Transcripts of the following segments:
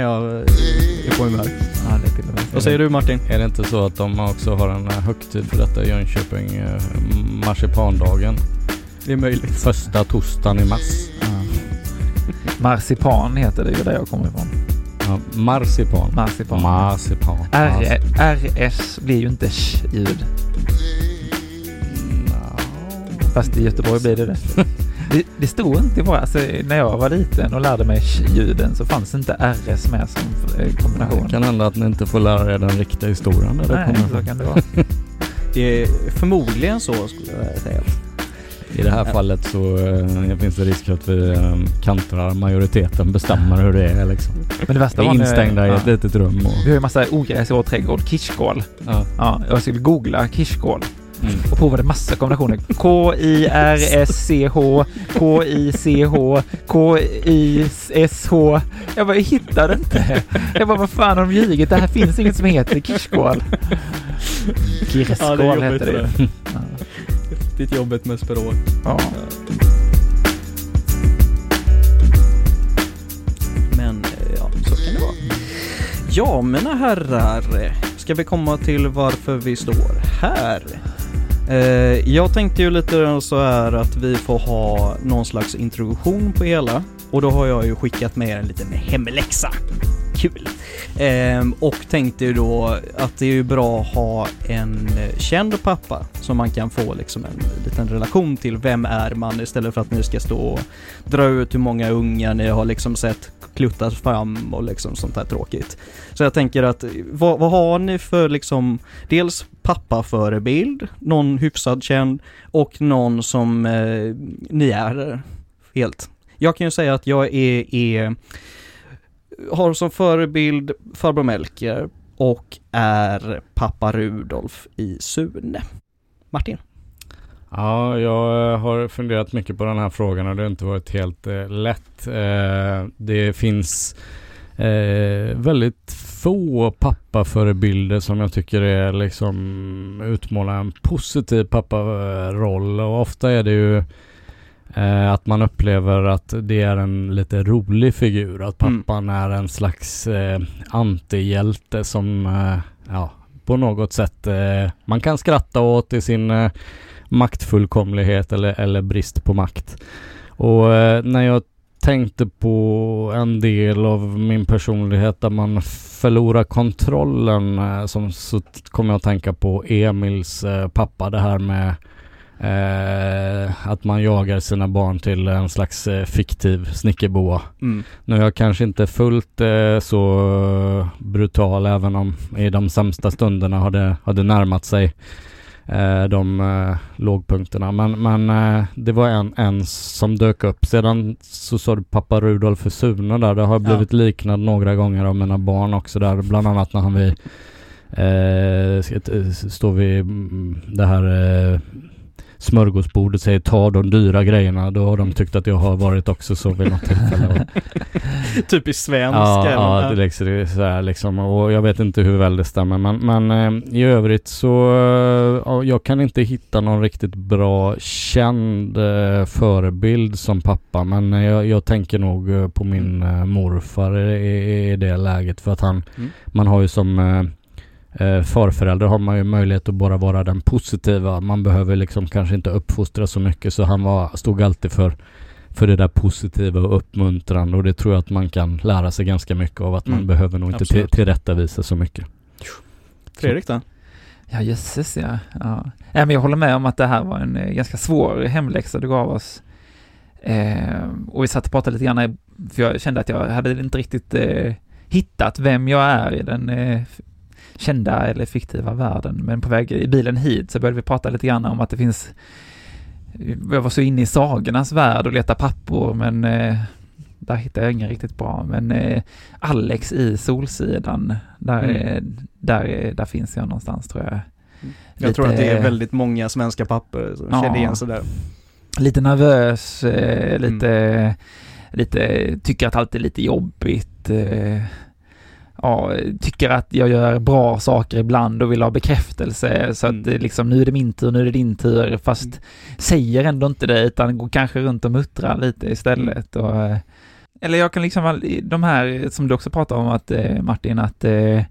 när jag eh, är på humör. Ja, det är till och med. Vad säger du Martin? Är det inte så att de också har en eh, högtid för detta i Jönköping? eh, Marsipandagen. Det är möjligt. Första torsdagen i mars. Ja. Marsipan heter det ju där jag kommer ifrån. Ja, marsipan. Marsipan. Marsipan. R RS blir ju inte sh-ljud. Fast i Göteborg blir det det. Det, det stod inte bara, alltså, när jag var liten och lärde mig sh-ljuden så fanns inte RS med som eh, kombination. Det kan hända att ni inte får lära er den riktiga historien där det Nej, kommer så kan det vara. Det är förmodligen så skulle jag säga. I det här fallet så eh, finns det risk att vi eh, kantrar majoriteten bestämmer hur det är liksom. Men det värsta Vi var instängda i ja. ett litet rum och... Vi har ju massa ogräs i vår trädgård. Kirskål. Ja. Ja, jag skulle googla kirskål. Och provade massa kombinationer. K-I-R-S-C-H, K-I-C-H, K-I-S-H. Jag bara, jag hittade inte. Jag bara, vad fan har de ljugit? Det här finns inget som heter kirskål. Kirskål Ja, det heter det. det. Ja. Riktigt jobbigt med språk. Ja. Men eh, ja, så kan det vara. Ja, mina herrar. eh, Ska vi komma till varför vi står här? Eh, jag tänkte ju lite så här att vi får ha någon slags introduktion på hela. Och då har jag ju skickat med en liten hemläxa. Kul! Eh, och tänkte ju då att det är ju bra att ha en känd pappa som man kan få liksom en liten relation till. Vem är man istället för att ni ska stå och dra ut hur många ungar ni har liksom sett kluttas fram och liksom sånt här tråkigt. Så jag tänker att vad, vad har ni för liksom dels pappaförebild, någon hyfsad känd och någon som eh, ni är helt. Jag kan ju säga att jag är, är har som förebild farbror Melker och är pappa Rudolf i Sune. Martin? Ja, jag har funderat mycket på den här frågan och det har inte varit helt eh, lätt. Eh, det finns eh, väldigt få pappaförebilder som jag tycker är liksom utmålar en positiv papparoll och ofta är det ju eh, att man upplever att det är en lite rolig figur. Att Mm. pappan är en slags eh, antihjälte som eh, ja, på något sätt eh, man kan skratta åt i sin eh, maktfullkomlighet eller, eller brist på makt. Och eh, när jag tänkte på en del av min personlighet där man förlorar kontrollen eh, som, så t- kom jag att tänka på Emils eh, pappa. Det här med eh, att man jagar sina barn till en slags eh, fiktiv snickerboa. Mm. Nu är jag kanske inte fullt eh, så brutal även om i de sämsta stunderna har det, har det närmat sig de eh, lågpunkterna. Men, men eh, det var en, en som dök upp. Sedan så sa du pappa Rudolf för Sune där. Det har Ja. blivit liknad några gånger av mina barn också där. Bland annat när han eh, ska- eh, står vid mm, det här eh, smörgåsbordet säger ta de dyra grejerna. Då har de tyckt att jag har varit också så vid något tillfälle. Typiskt svensk. Ja, även. ja det, liksom, det är så här liksom och jag vet inte hur väl det stämmer men, men eh, i övrigt så eh, ja, jag kan inte hitta någon riktigt bra känd eh, förebild som pappa men jag, jag tänker nog på min eh, morfar i, i, i det läget för att han Mm. man har ju som eh, farförälder har man ju möjlighet att bara vara den positiva. Man behöver liksom kanske inte uppfostra så mycket så han var, stod alltid för för det där positiva och uppmuntrande och det tror jag att man kan lära sig ganska mycket av att man Mm, behöver nog inte till, tillrättavisa så mycket. Fredrik då? Ja, jösses ja. ja. ja men jag håller med om att det här var en eh, ganska svår hemläxa du gav oss. Eh, och vi satt och pratade lite grann, för jag kände att jag hade inte riktigt eh, hittat vem jag är i den eh, kända eller fiktiva världen. Men på väg i bilen hit så började vi prata lite grann om att det finns jag var så inne i sagornas värld och letade pappor men eh, där hittade jag ingen riktigt bra. Men eh, Alex i Solsidan, där, Mm. eh, där, eh, där finns jag någonstans tror jag. Jag tror att det är Lite- väldigt många svenska papper som Ja. känner igen sig där. lite nervös, eh, Mm. lite, lite, tycker att allt är lite jobbigt. Eh, ja, tycker att jag gör bra saker ibland och vill ha bekräftelse så Mm. att eh, liksom nu är det min tur, nu är det din tur fast Mm. säger ändå inte det utan går kanske runt och muttrar lite istället och eh, eller jag kan liksom, de här som du också pratar om att eh, Martin, att eh,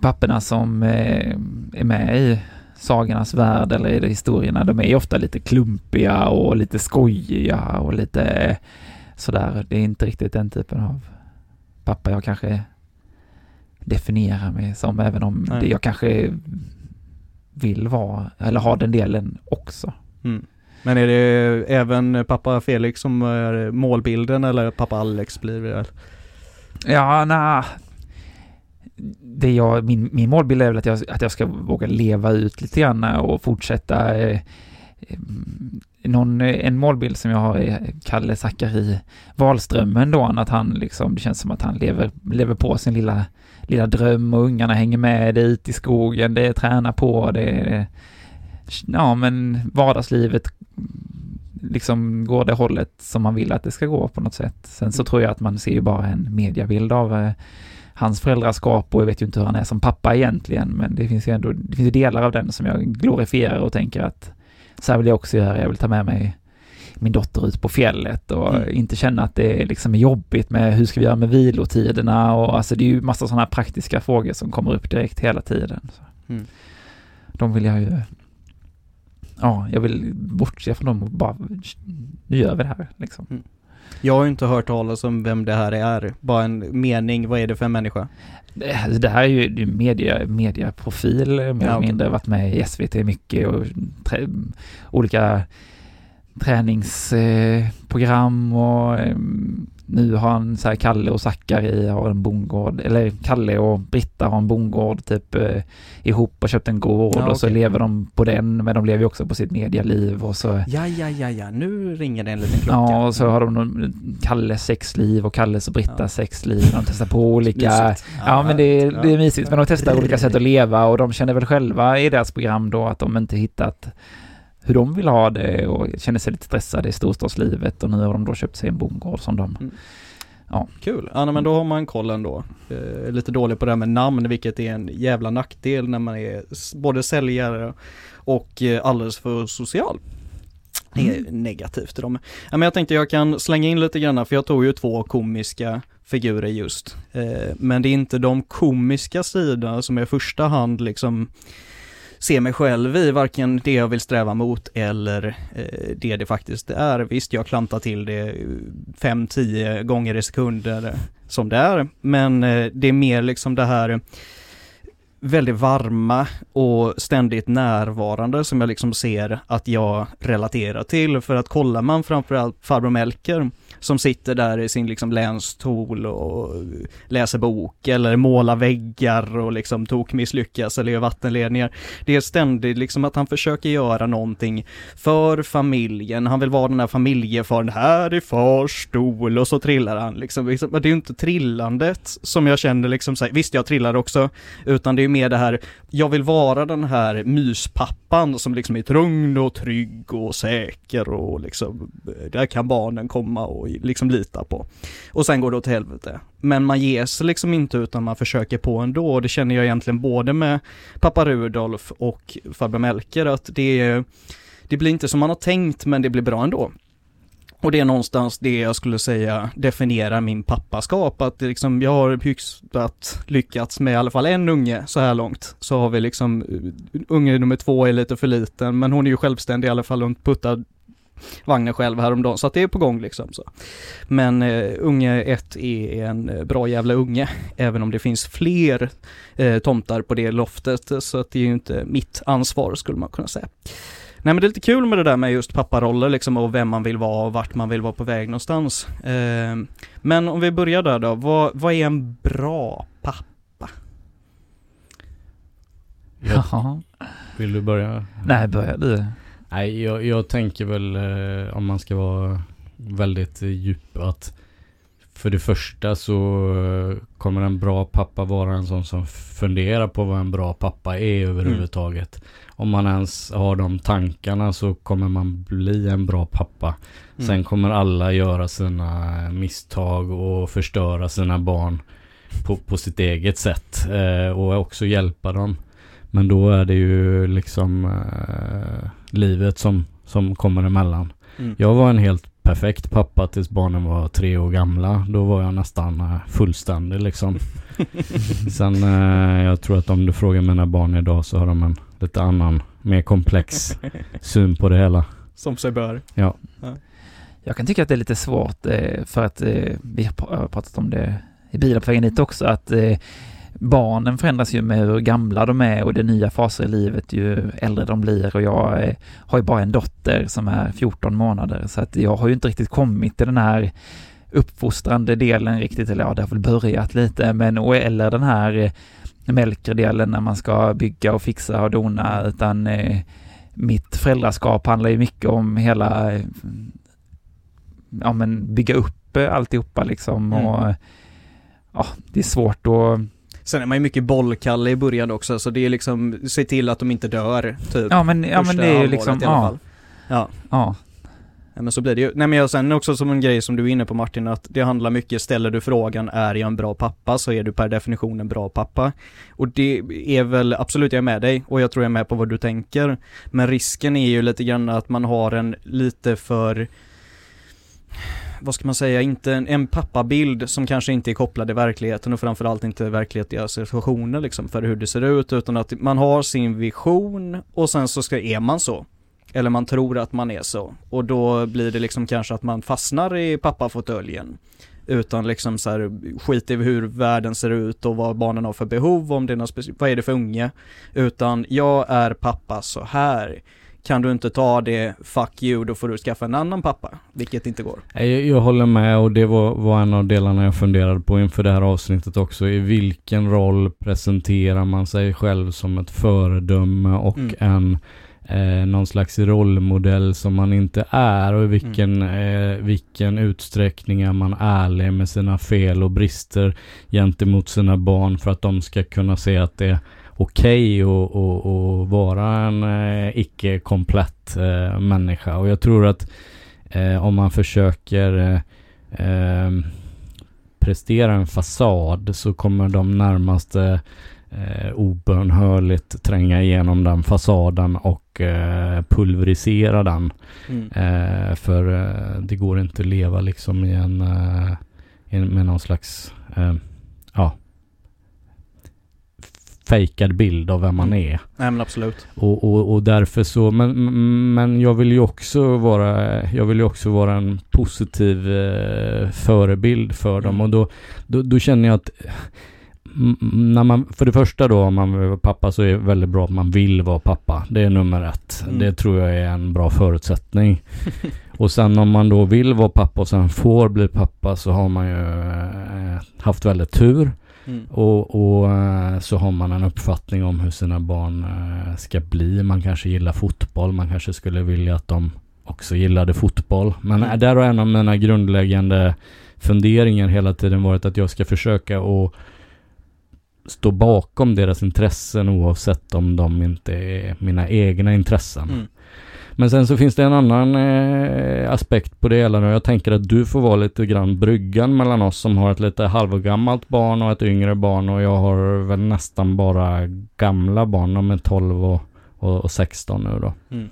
papperna som är med i sagornas värld eller i de historierna, de är ju ofta lite klumpiga och lite skojiga och lite sådär. Det är inte riktigt den typen av pappa jag kanske definierar mig som, även om det jag kanske vill vara, eller ha den delen också. Mm. Men är det även pappa Felix som är målbilden eller pappa Alex blir det? Ja, nej. Det jag, min, min målbild är väl att jag, att jag ska våga leva ut lite grann och fortsätta. Eh, eh, någon, en målbild som jag har är Kalle Zackari Wahlström då, att han liksom, det känns som att han lever, lever på sin lilla, lilla dröm och ungarna hänger med, är ut i skogen, det är träna på, det är, ja men vardagslivet liksom går det hållet som man vill att det ska gå på något sätt. Sen så tror jag att man ser ju bara en mediabild av eh, hans föräldraskap och jag vet ju inte hur han är som pappa egentligen, men det finns ju ändå, det finns ju delar av den som jag glorifierar och tänker att så här vill jag också göra, jag vill ta med mig min dotter ut på fjället och Mm. inte känna att det liksom är jobbigt med hur ska vi göra med vilotiderna och alltså det är ju massa sådana praktiska frågor som kommer upp direkt hela tiden. Mm. De vill jag ju, ja, jag vill bortse från dem och bara, nu gör vi det här liksom. Jag har ju inte hört talas om vem det här är. Bara en mening, vad är det för en människa? Det här är ju media, mediaprofil, mer eller okej. mindre, varit med i SVT mycket och trä, olika träningsprogram och eh, nu har han så här Kalle och Zackari har en bondgård, eller Kalle och Britta har en bondgård typ eh, ihop och köpt en gård Ja, och så lever de på den, men de lever ju också på sitt medialiv och så Ja, ja, ja, ja, nu ringer det en liten klocka. Ja, och så har de Kalles sexliv och Kalles och Brittas Ja. sexliv. De testar på olika... Ja, men det det är mysigt. Men de testar olika sätt att leva och de känner väl själva i deras program då att de inte hittat hur de vill ha det och känner sig lite stressade i storstadslivet och nu har de då köpt sig en bondgård som de... Kul. Ja, nej, men då har man koll ändå. Eh, lite dålig på det här med namn, vilket är en jävla nackdel när man är både säljare och eh, alldeles för social. Det är negativt i dem. Ja, men jag tänkte jag kan slänga in lite grann, för jag tog ju två komiska figurer just. Eh, men det är inte de komiska sidorna som i första hand liksom ser mig själv i, varken det jag vill sträva mot eller eh, det det faktiskt är. Visst, jag klantar till det 5-10 gånger i sekunder som det är, men eh, det är mer liksom det här väldigt varma och ständigt närvarande som jag liksom ser att jag relaterar till. För att kollar man framförallt farbror Melker som sitter där i sin liksom länstol och läser bok eller målar väggar och liksom tokmisslyckas eller gör vattenledningar. Det är ständigt liksom att han försöker göra någonting för familjen. Han vill vara den här familjefaren, här är fars stol och så trillar han liksom. liksom men det är ju inte trillandet som jag känner liksom så här, visst jag trillar också, utan det är mer det här, jag vill vara den här myspappan som liksom är lugn och trygg och säker och liksom, där kan barnen komma och liksom lita på. Och sen går det åt helvete. Men man ger sig liksom inte utan man försöker på ändå och det känner jag egentligen både med pappa Rudolf och farbror Melker att det är, det blir inte som man har tänkt men det blir bra ändå. Och det är någonstans det jag skulle säga definierar min pappaskap, att det liksom, jag har hyfsat lyckats med i alla fall en unge så här långt. Så har vi liksom, eh, unge nummer två är lite för liten, men hon är ju självständig i alla fall, hon puttar vagnen själv häromdagen, så att det är på gång liksom. Så. Men uh, unge ett är en eh, bra jävla unge, även om det finns fler uh, tomtar på det loftet, så att det är ju inte mitt ansvar skulle man kunna säga. Nej men det är lite kul med det där med just papparoller liksom och vem man vill vara och vart man vill vara på väg någonstans. Eh, men om vi börjar där då, vad, vad är en bra pappa? Jaha. vill du börja? Nej, börja du. Nej, jag, jag tänker väl eh, om man ska vara väldigt eh, djup att för det första så eh, kommer en bra pappa vara en sån som funderar på vad en bra pappa är överhuvudtaget. Om man ens har de tankarna så kommer man bli en bra pappa. Sen kommer alla göra sina misstag och förstöra sina barn på, på sitt eget sätt eh, och också hjälpa dem. Men då är det ju liksom eh, livet som, som kommer emellan. Mm. Jag var en helt perfekt pappa tills barnen var tre år gamla. Då var jag nästan eh, fullständig liksom. Sen eh, jag tror att om du frågar mina barn idag så har de en lite annan, mer komplex syn på det hela. Som sig bör. Ja. Jag kan tycka att det är lite svårt eh, för att eh, vi har pr- har pratat om det i bilen på vägen hit också, att eh, barnen förändras ju med hur gamla de är och det nya faser i livet ju äldre de blir. Och jag eh, har ju bara en dotter som är 14 månader. Så att jag har ju inte riktigt kommit till den här uppfostrande delen riktigt, eller ja, det har väl börjat lite, men och, eller den här eh, mälkre delen när man ska bygga och fixa och dona, utan eh, mitt föräldraskap handlar ju mycket om hela, ja men bygga upp alltihopa liksom. Mm. och ja, det är svårt att, Sen är man ju mycket bollkalle i början också, så det är liksom, se till att de inte dör, typ. ja men, ja men det är ju liksom, ja. Ja. ja, Ja men så blir det ju. Nej men jag sen också som en grej som du är inne på Martin, att det handlar mycket, ställer du frågan är jag en bra pappa så är du per definition en bra pappa. Och det är väl, absolut jag är med dig och jag tror jag är med på vad du tänker. Men risken är ju lite grann att man har en lite för vad ska man säga, inte en, en pappabild som kanske inte är kopplad i verkligheten och framförallt inte verklighetiga situationer liksom för hur det ser ut utan att man har sin vision och sen så ska, är man så. Eller man tror att man är så. Och då blir det liksom kanske att man fastnar i pappafåtöljen. Utan liksom så här skit i hur världen ser ut och vad barnen har för behov, om det är något vad är det för unge. Utan jag är pappa så här. Kan du inte ta det, fuck you, då får du skaffa en annan pappa. Vilket inte går. Jag, jag håller med och det var, var en av delarna jag funderade på inför det här avsnittet också. I vilken roll presenterar man sig själv som ett föredöme och Mm. en eh, någon slags rollmodell som man inte är och i vilken, eh, vilken utsträckning är man ärlig med sina fel och brister gentemot sina barn för att de ska kunna se att det okej att och, och vara en eh, icke-komplett eh, människa. Och jag tror att eh, om man försöker prestera en fasad så kommer de närmaste eh, obönhörligt tränga igenom den fasaden och eh, pulverisera den. Mm. Eh, för eh, det går inte att leva liksom i en, i, med någon slags eh, ja fejkad bild av vem man Mm. är. Nej men absolut. Och, och, och därför så, men, men jag vill ju också vara, jag vill ju också vara en positiv eh, förebild för dem Mm. och då, då, då känner jag att när man, för det första då om man vill vara pappa så är det väldigt bra att man vill vara pappa. Det är nummer ett. Mm. Det tror jag är en bra förutsättning. och sen om man då vill vara pappa och sen får bli pappa så har man ju eh, haft väldigt tur. Mm. Och, och eh, så har man en uppfattning om hur sina barn eh, ska bli. Man kanske gillar fotboll. Man kanske skulle vilja att de också gillade fotboll. Men Mm. eh, där har en av mina grundläggande funderingar hela tiden varit att jag ska försöka att stå bakom deras intressen oavsett om de inte är mina egna intressen. Mm. Men sen så finns det en annan eh, aspekt på det hela. och Jag tänker att du får vara lite grann bryggan mellan oss som har ett lite halvgammalt barn och ett yngre barn och jag har väl nästan bara gamla barn. De är 12 och, och, och 16 nu då. Mm.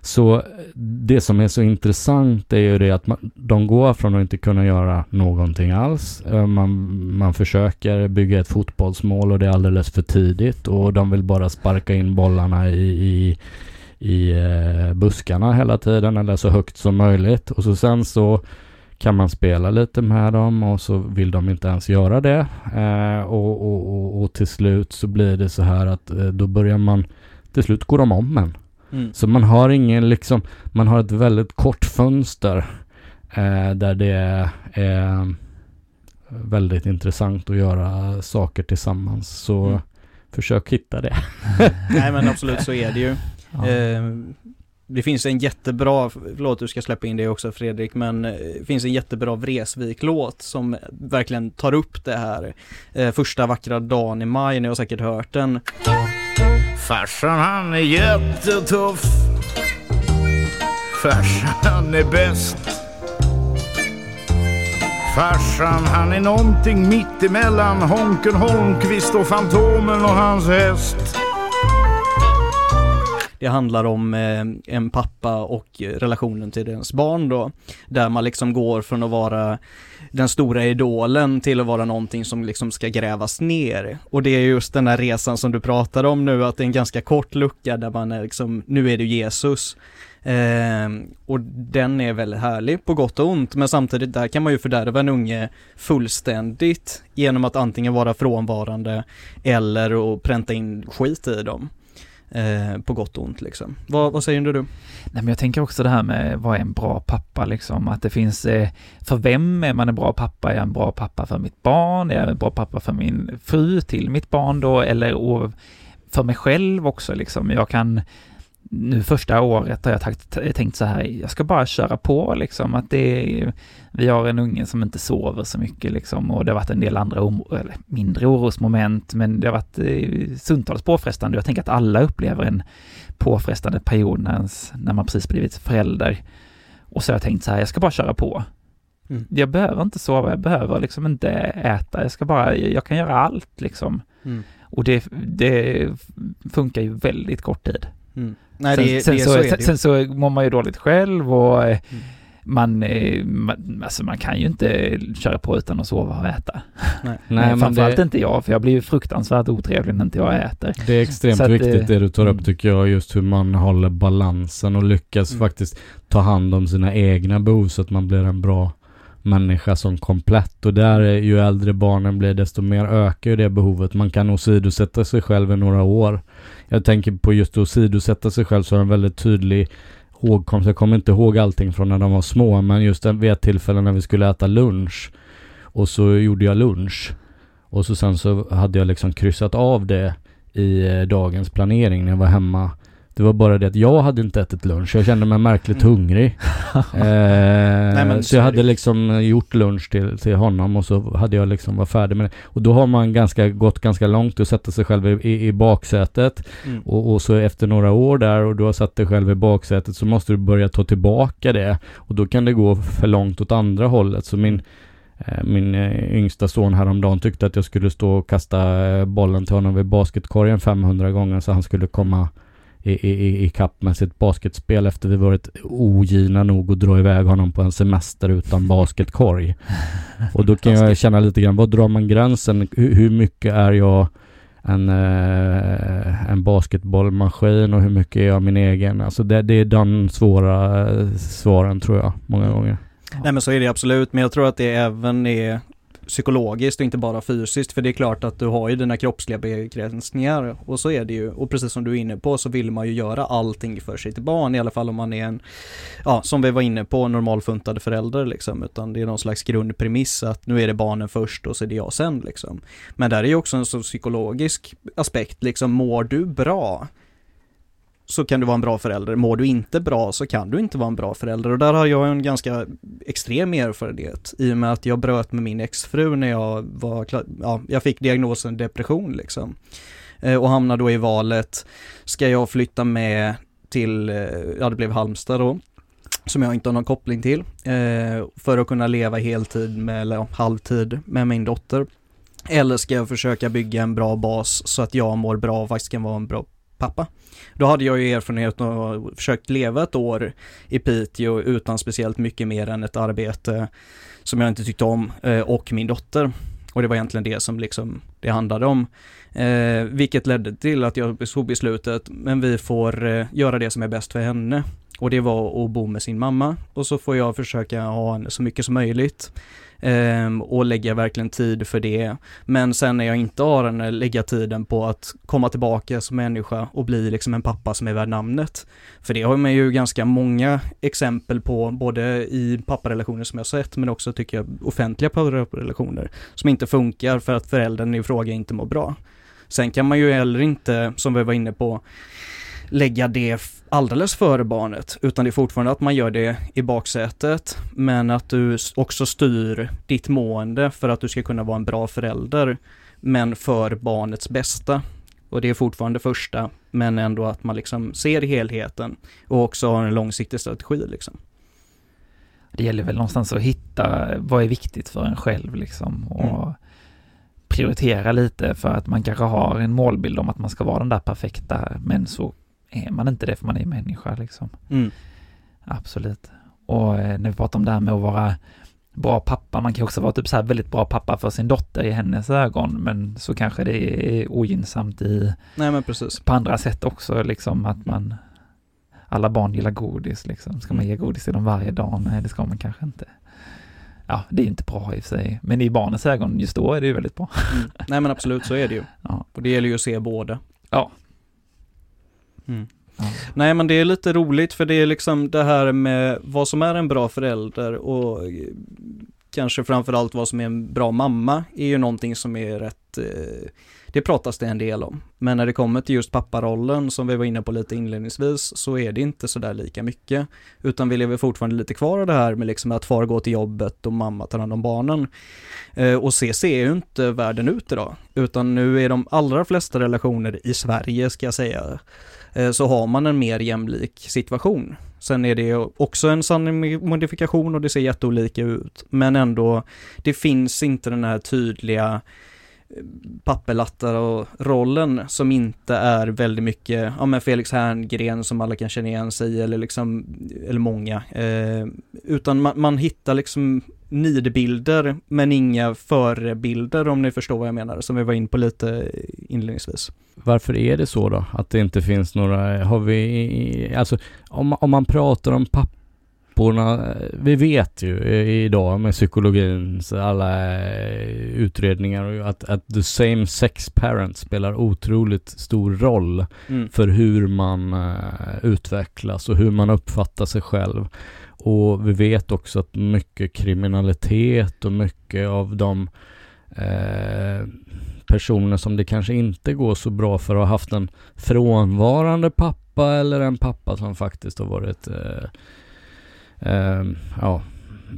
Så det som är så intressant är ju det att man, de går från att inte kunna göra någonting alls. Eh, Man, man försöker bygga ett fotbollsmål och det är alldeles för tidigt och de vill bara sparka in bollarna i, i, i eh, buskarna hela tiden eller så högt som möjligt. Och så sen så kan man spela lite med dem och så vill de inte ens göra det. Eh, och, och, och, och till slut så blir det så här att eh, då börjar man, till slut går de om en. Mm. Så man har ingen liksom, man har ett väldigt kort fönster eh, där det är väldigt intressant att göra saker tillsammans. Så Mm. försök hitta det. Nej men absolut så är det ju. Ja. Eh, det finns en jättebra, förlåt du ska släppa in det också Fredrik, men eh, det finns en jättebra Vresvik-låt som verkligen tar upp det här. Eh, första vackra dagen i maj, ni har säkert hört den. Farsan han är jättetuff Farsan han är bäst Farsan han är någonting mittemellan Honken Holmqvist och Fantomen och hans häst det handlar om eh, en pappa och relationen till deras barn då. Där man liksom går från att vara den stora idolen till att vara någonting som liksom ska grävas ner. Och det är just den här resan som du pratar om nu, att det är en ganska kort lucka där man är liksom, nu är du Jesus. Eh, och den är väldigt härlig på gott och ont, men samtidigt där kan man ju fördärva en unge fullständigt genom att antingen vara frånvarande eller att pränta in skit i dem. Eh, på gott och ont liksom. Vad, vad säger du? Nej, men jag tänker också det här med vad är en bra pappa liksom, att det finns, eh, för vem är man en bra pappa? Är jag en bra pappa för mitt barn? Är jag en bra pappa för min fru till mitt barn då? Eller och för mig själv också liksom. Jag kan, nu första året har jag takt, tänkt så här, jag ska bara köra på liksom, att det är, vi har en unge som inte sover så mycket liksom och det har varit en del andra, eller mindre orosmoment, men det har varit eh, stundtals påfrestande. Jag tänker att alla upplever en påfrestande period när, ens, när man precis blivit förälder. Och så har jag tänkt så här, jag ska bara köra på. Mm. Jag behöver inte sova, jag behöver liksom inte äta, jag ska bara, jag kan göra allt liksom. Mm. Och det, det funkar ju väldigt kort tid. Mm. Nej, sen, det, sen, det, så, så sen, sen, så mår man ju dåligt själv och eh, mm. man, eh, man, alltså man kan ju inte köra på utan att sova och äta. Nej, Nej framförallt det, inte jag, för jag blir ju fruktansvärt otrevlig när inte jag äter. Det är extremt att, viktigt det du tar upp mm. tycker jag, just hur man håller balansen och lyckas mm. faktiskt ta hand om sina egna behov så att man blir en bra människa som komplett och där är ju äldre barnen blir desto mer ökar ju det behovet. Man kan åsidosätta sig själv i några år. Jag tänker på just att åsidosätta sig själv så har en väldigt tydlig hågkomst. Jag kommer inte ihåg allting från när de var små men just vid ett tillfälle när vi skulle äta lunch och så gjorde jag lunch och så sen så hade jag liksom kryssat av det i eh, dagens planering när jag var hemma det var bara det att jag hade inte ätit lunch. Jag kände mig märkligt mm. hungrig. eh, Nej, så jag hade liksom gjort lunch till, till honom och så hade jag liksom varit färdig med det. Och då har man ganska, gått ganska långt och sätta sig själv i, i, i baksätet. Mm. Och, och, så efter några år där och du har satt dig själv i baksätet så måste du börja ta tillbaka det. Och då kan det gå för långt åt andra hållet. Så min eh, min eh, yngsta son häromdagen tyckte att jag skulle stå och kasta eh, bollen till honom vid basketkorgen 500 gånger så han skulle komma i, i, i kapp med sitt basketspel efter vi varit ogina nog att dra iväg honom på en semester utan basketkorg. Och då kan jag känna lite grann, var drar man gränsen? Hur, hur mycket är jag en, eh, en basketbollmaskin och hur mycket är jag min egen? Alltså det, det är den svåra eh, svaren tror jag, många gånger. Nej men så är det absolut, men jag tror att det även är psykologiskt och inte bara fysiskt. För det är klart att du har ju dina kroppsliga begränsningar och så är det ju. Och precis som du är inne på så vill man ju göra allting för sitt barn, i alla fall om man är en, ja som vi var inne på, normalfuntade förälder liksom. Utan det är någon slags grundpremiss att nu är det barnen först och så är det jag sen liksom. Men där är ju också en så psykologisk aspekt, liksom mår du bra? Så kan du vara en bra förälder. Mår du inte bra så kan du inte vara en bra förälder. Och där har jag en ganska extrem erfarenhet i och med att jag bröt med min exfru när jag var, ja, jag fick diagnosen depression liksom. Eh, och hamnade då i valet, ska jag flytta med till, eh, ja det blev Halmstad då, som jag inte har någon koppling till, eh, för att kunna leva heltid med, eller halvtid med min dotter. Eller ska jag försöka bygga en bra bas så att jag mår bra och faktiskt kan vara en bra pappa. Då hade jag ju erfarenhet och försökt leva ett år i Piteå utan speciellt mycket mer än ett arbete som jag inte tyckte om eh, och min dotter. Och det var egentligen det som liksom det handlade om. Eh, vilket ledde till att jag tog beslutet, men vi får eh, göra det som är bäst för henne. Och det var att bo med sin mamma och så får jag försöka ha henne så mycket som möjligt eh, och lägga verkligen tid för det. Men sen när jag inte har den, lägga tiden på att komma tillbaka som människa och bli liksom en pappa som är värd namnet. För det har man ju ganska många exempel på, både i papparelationer som jag sett, men också tycker jag offentliga papparelationer, som inte funkar för att föräldern i fråga inte mår bra. Sen kan man ju heller inte, som vi var inne på, lägga det alldeles före barnet, utan det är fortfarande att man gör det i baksätet, men att du också styr ditt mående för att du ska kunna vara en bra förälder, men för barnets bästa. Och det är fortfarande första, men ändå att man liksom ser helheten och också har en långsiktig strategi liksom. Det gäller väl någonstans att hitta vad är viktigt för en själv liksom och mm. prioritera lite för att man kanske har en målbild om att man ska vara den där perfekta, men så är man inte det för man är människa liksom. Mm. Absolut. Och eh, när vi pratar om det här med att vara bra pappa, man kan också vara typ så här väldigt bra pappa för sin dotter i hennes ögon, men så kanske det är ogynnsamt i, Nej men precis. på andra sätt också, liksom att man, alla barn gillar godis liksom, ska man Mm. ge godis till dem varje dag? Nej, det ska man kanske inte. Ja, det är inte bra i och för sig, men i barnens ögon just då är det ju väldigt bra. Mm. Nej men absolut, så är det ju. Ja. Och det gäller ju att se båda. Ja. Mm. Ja. Nej men det är lite roligt för det är liksom det här med vad som är en bra förälder och eh, kanske framförallt vad som är en bra mamma är ju någonting som är rätt, eh, det pratas det en del om. Men när det kommer till just papparollen som vi var inne på lite inledningsvis så är det inte sådär lika mycket. Utan vi lever fortfarande lite kvar i det här med liksom att far går till jobbet och mamma tar hand om barnen. Eh, och så ser ju inte världen ut idag. Utan nu är de allra flesta relationer i Sverige ska jag säga Eh, så har man en mer jämlik situation. Sen är det också en sanning modifikation och det ser jätteolika ut. Men ändå, det finns inte den här tydliga eh, papperlattar och rollen som inte är väldigt mycket, ja men Felix Herngren som alla kan känna igen sig i eller liksom, eller många. Eh, utan man, man hittar liksom nidbilder men inga förebilder om ni förstår vad jag menar, som vi var in på lite inledningsvis. Varför är det så då? Att det inte finns några, har vi, alltså om, om man pratar om papporna, vi vet ju idag med psykologins alla eh, utredningar att, att the same sex parent spelar otroligt stor roll Mm. för hur man eh, utvecklas och hur man uppfattar sig själv. Och vi vet också att mycket kriminalitet och mycket av de eh, personer som det kanske inte går så bra för har haft en frånvarande pappa eller en pappa som faktiskt har varit eh, eh, ja,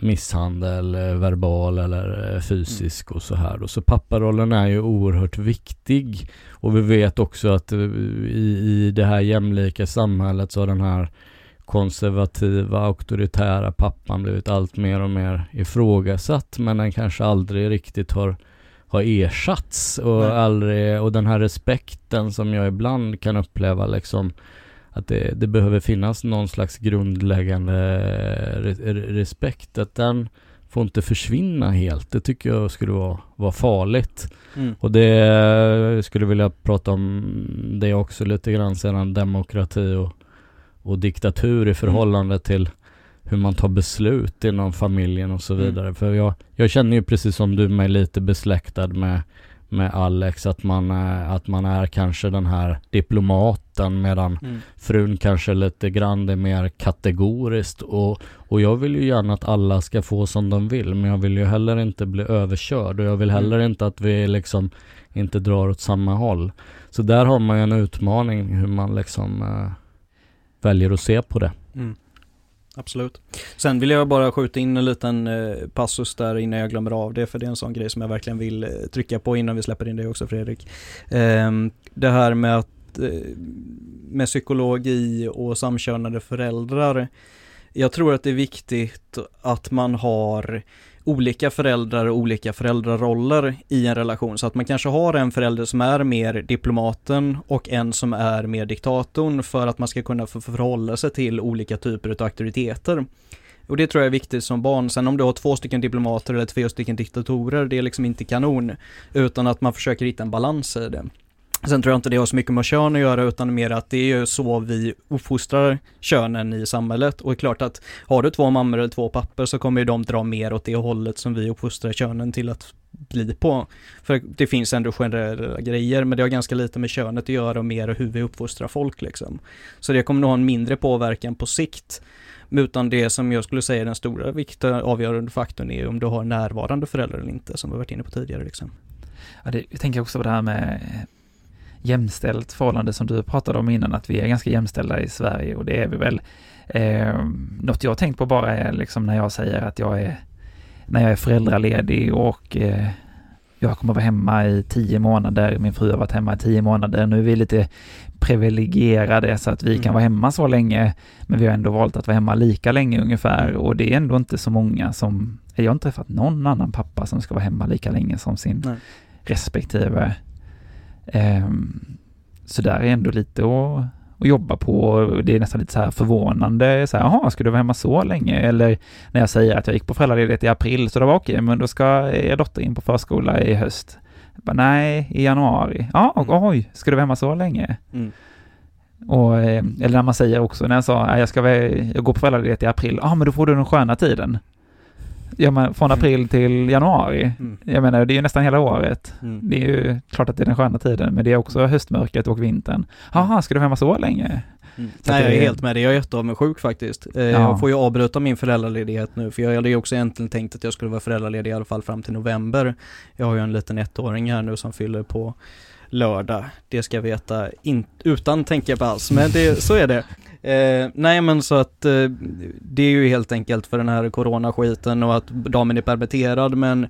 misshandel, eh, verbal eller eh, fysisk och så här. Och så papparollen är ju oerhört viktig. Och vi vet också att eh, i, i det här jämlika samhället så har den här konservativa, auktoritära pappan blivit allt mer och mer ifrågasatt men den kanske aldrig riktigt har, har ersatts och Nej. aldrig, och den här respekten som jag ibland kan uppleva liksom att det, det behöver finnas någon slags grundläggande re, re- respekt, att den får inte försvinna helt. Det tycker jag skulle vara, vara farligt. Mm. Och det skulle vilja prata om det också lite grann sedan demokrati och, och diktatur i förhållande till hur man tar beslut inom familjen och så Mm. vidare. För jag, jag känner ju precis som du mig lite besläktad med, med Alex att man, är, att man är kanske den här diplomaten medan Mm. frun kanske lite grann är mer kategoriskt och, och jag vill ju gärna att alla ska få som de vill men jag vill ju heller inte bli överkörd och jag vill Mm. heller inte att vi liksom inte drar åt samma håll. Så där har man ju en utmaning hur man liksom eh, väljer att se på det. Mm. Absolut. Sen vill jag bara skjuta in en liten eh, passus där innan jag glömmer av det, för det är en sån grej som jag verkligen vill eh, trycka på innan vi släpper in dig också Fredrik. Ehm, det här med att eh, med psykologi och samkönade föräldrar. Jag tror att det är viktigt att man har olika föräldrar och olika föräldraroller i en relation. Så att man kanske har en förälder som är mer diplomaten och en som är mer diktatorn för att man ska kunna förhålla sig till olika typer av auktoriteter. Och det tror jag är viktigt som barn. Sen om du har två stycken diplomater eller två stycken diktatorer, det är liksom inte kanon. Utan att man försöker hitta en balans i det. Sen tror jag inte det har så mycket med kön att göra utan mer att det är ju så vi uppfostrar könen i samhället. Och det är klart att har du två mammor eller två pappor så kommer ju de dra mer åt det hållet som vi uppfostrar könen till att bli på. För det finns ändå generella grejer men det har ganska lite med könet att göra och mer hur vi uppfostrar folk liksom. Så det kommer nog ha en mindre påverkan på sikt. Utan det som jag skulle säga är den stora viktiga eh, avgörande faktorn är om du har närvarande föräldrar eller inte som vi varit inne på tidigare liksom. Ja, det, jag tänker också på det här med jämställt förhållande som du pratade om innan, att vi är ganska jämställda i Sverige och det är vi väl. Eh, något jag tänkt på bara är liksom när jag säger att jag är, när jag är föräldraledig och eh, jag kommer vara hemma i tio månader, min fru har varit hemma i tio månader, nu är vi lite privilegierade så att vi Mm. kan vara hemma så länge, men vi har ändå valt att vara hemma lika länge ungefär Mm. och det är ändå inte så många som, jag har inte träffat någon annan pappa som ska vara hemma lika länge som sin Nej. respektive. Ehm, så där är ändå lite att, och jobba på. Det är nästan lite så här förvånande. Så här, Jaha, ska du vara hemma så länge? Eller när jag säger att jag gick på föräldraledighet i april, så det var okej, men då ska er dotter in på förskola i höst. Bara, nej, i januari. Ja, Mm. oj, ska du vara hemma så länge? Mm. Och, eh, eller när man säger också, när jag sa, "Nej, jag ska jag går på föräldraledighet i april, ja, men då får du den sköna tiden. Ja, men från Mm. april till januari. Mm. Jag menar, det är ju nästan hela året. Mm. Det är ju klart att det är den sköna tiden, men det är också höstmörkret och vintern. Jaha, ska du vara hemma så länge? Mm. Nej jag är helt med dig, jag är jätteavundsjuk faktiskt. Eh, Ja. Jag får ju avbryta min föräldraledighet nu för jag hade ju också egentligen tänkt att jag skulle vara föräldraledig i alla fall fram till november. Jag har ju en liten ettåring här nu som fyller på lördag. Det ska jag veta in, utan tänka på alls, men det, så är det. Eh, nej men så att eh, det är ju helt enkelt för den här coronaskiten och att damen är permitterad men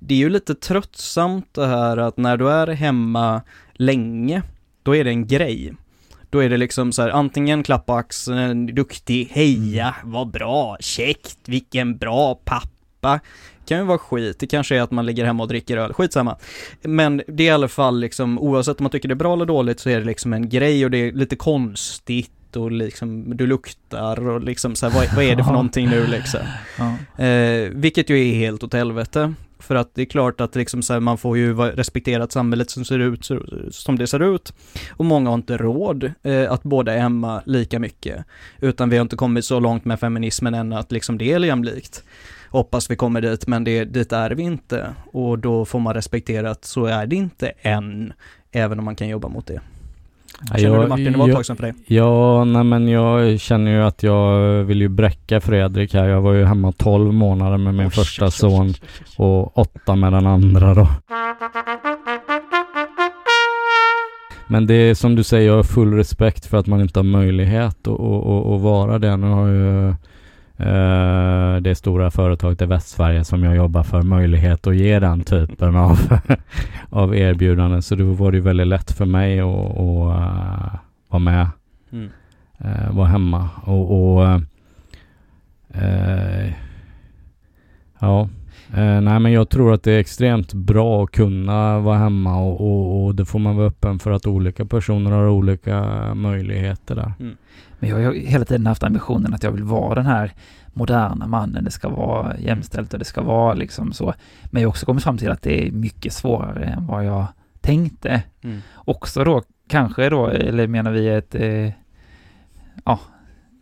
det är ju lite tröttsamt det här att när du är hemma länge, då är det en grej. Då är det liksom så här, antingen klappa axeln, duktig, heja, vad bra, käckt, vilken bra pappa. Kan ju vara skit, det kanske är att man ligger hemma och dricker öl, skitsamma. Men det är i alla fall liksom, oavsett om man tycker det är bra eller dåligt så är det liksom en grej och det är lite konstigt och liksom du luktar och liksom så här, vad, vad är det för någonting nu liksom? Ja. Eh, vilket ju är helt åt helvete. För att det är klart att liksom så här, man får ju respektera att samhället som ser ut som det ser ut. Och många har inte råd eh, att båda är hemma lika mycket. Utan vi har inte kommit så långt med feminismen än att liksom det är jämlikt. Hoppas vi kommer dit, men det, dit är vi inte. Och då får man respektera att så är det inte än. Även om man kan jobba mot det. Känner du jag- Martin, det var ett tag sedan för dig. Ja, nej men jag känner ju att jag vill ju bräcka Fredrik här. Jag var ju hemma 12 månader med min Oj, första oj, son oj, oj. och åtta med den andra då. Men det är som du säger, jag har full respekt för att man inte har möjlighet att, att, att, att vara det. Nu har ju eh, det stora företaget i Västsverige som jag jobbar för möjlighet att ge den typen av, av erbjudanden. Så då var det ju väldigt lätt för mig att, att eh, vara med Mm. eh, vara hemma och, och eh, ja, nej men jag tror att det är extremt bra att kunna vara hemma och, och, och det får man vara öppen för att olika personer har olika möjligheter där. Men jag har hela tiden haft ambitionen att jag vill vara den här moderna mannen. Det ska vara jämställt och det ska vara liksom så. Men jag har också kommit fram till att det är mycket svårare än vad jag tänkte. Mm. Också då, kanske då, eller menar vi ett, eh, ja,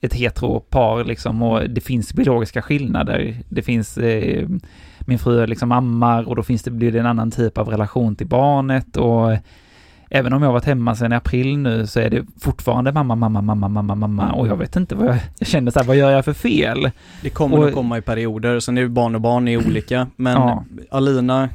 ett hetero par liksom och det finns biologiska skillnader. Det finns, eh, min fru liksom ammar och då finns det, blir det en annan typ av relation till barnet och även om jag varit hemma sedan i april nu så är det fortfarande mamma, mamma, mamma, mamma, mamma och jag vet inte vad jag, jag känner så här, vad gör jag för fel? Det kommer Och- att komma i perioder, sen är barn och barn är olika. Men Ja. Alina,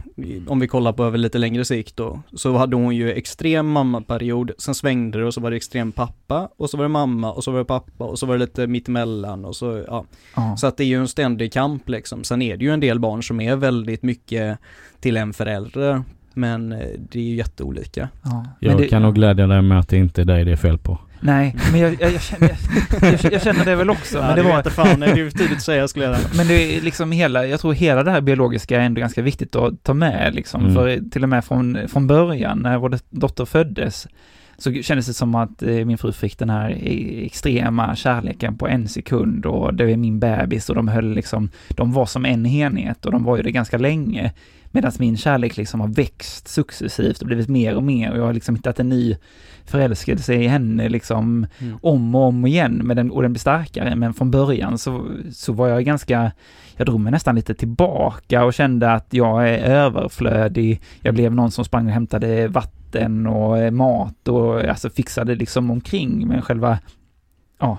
om vi kollar på över lite längre sikt då, så hade hon ju extrem mammaperiod, sen svängde det och så var det extrem pappa, och så var det mamma, och så var det pappa, och så var det lite mittemellan och så, ja. Ja, Så att det är ju en ständig kamp liksom. Sen är det ju en del barn som är väldigt mycket till en förälder, men eh, det är ju jätteolika. ja. Jag det- kan nog glädja dig med att det inte är dig det är fel på. Nej, men jag, jag, jag, känner, jag, jag känner det väl också, men det var... vet fan, det är ju tidigt att säga skulle jag säga. Men det är liksom hela, jag tror hela det här biologiska är ändå ganska viktigt att ta med liksom, Mm. för till och med från, från början när vår dotter föddes så kändes det som att eh, min fru fick den här e- extrema kärleken på en sekund och det är min bebis och de höll liksom, de var som en enhet och de var ju det ganska länge. Medan min kärlek liksom har växt successivt och blivit mer och mer och jag har liksom hittat en ny förälskelse i henne liksom Mm. om och om igen med den, och den blir starkare. Men från början så, så var jag ganska, jag drog mig nästan lite tillbaka och kände att jag är överflödig. Jag blev någon som sprang och hämtade vatten och mat och alltså fixade liksom omkring. Men själva, ja,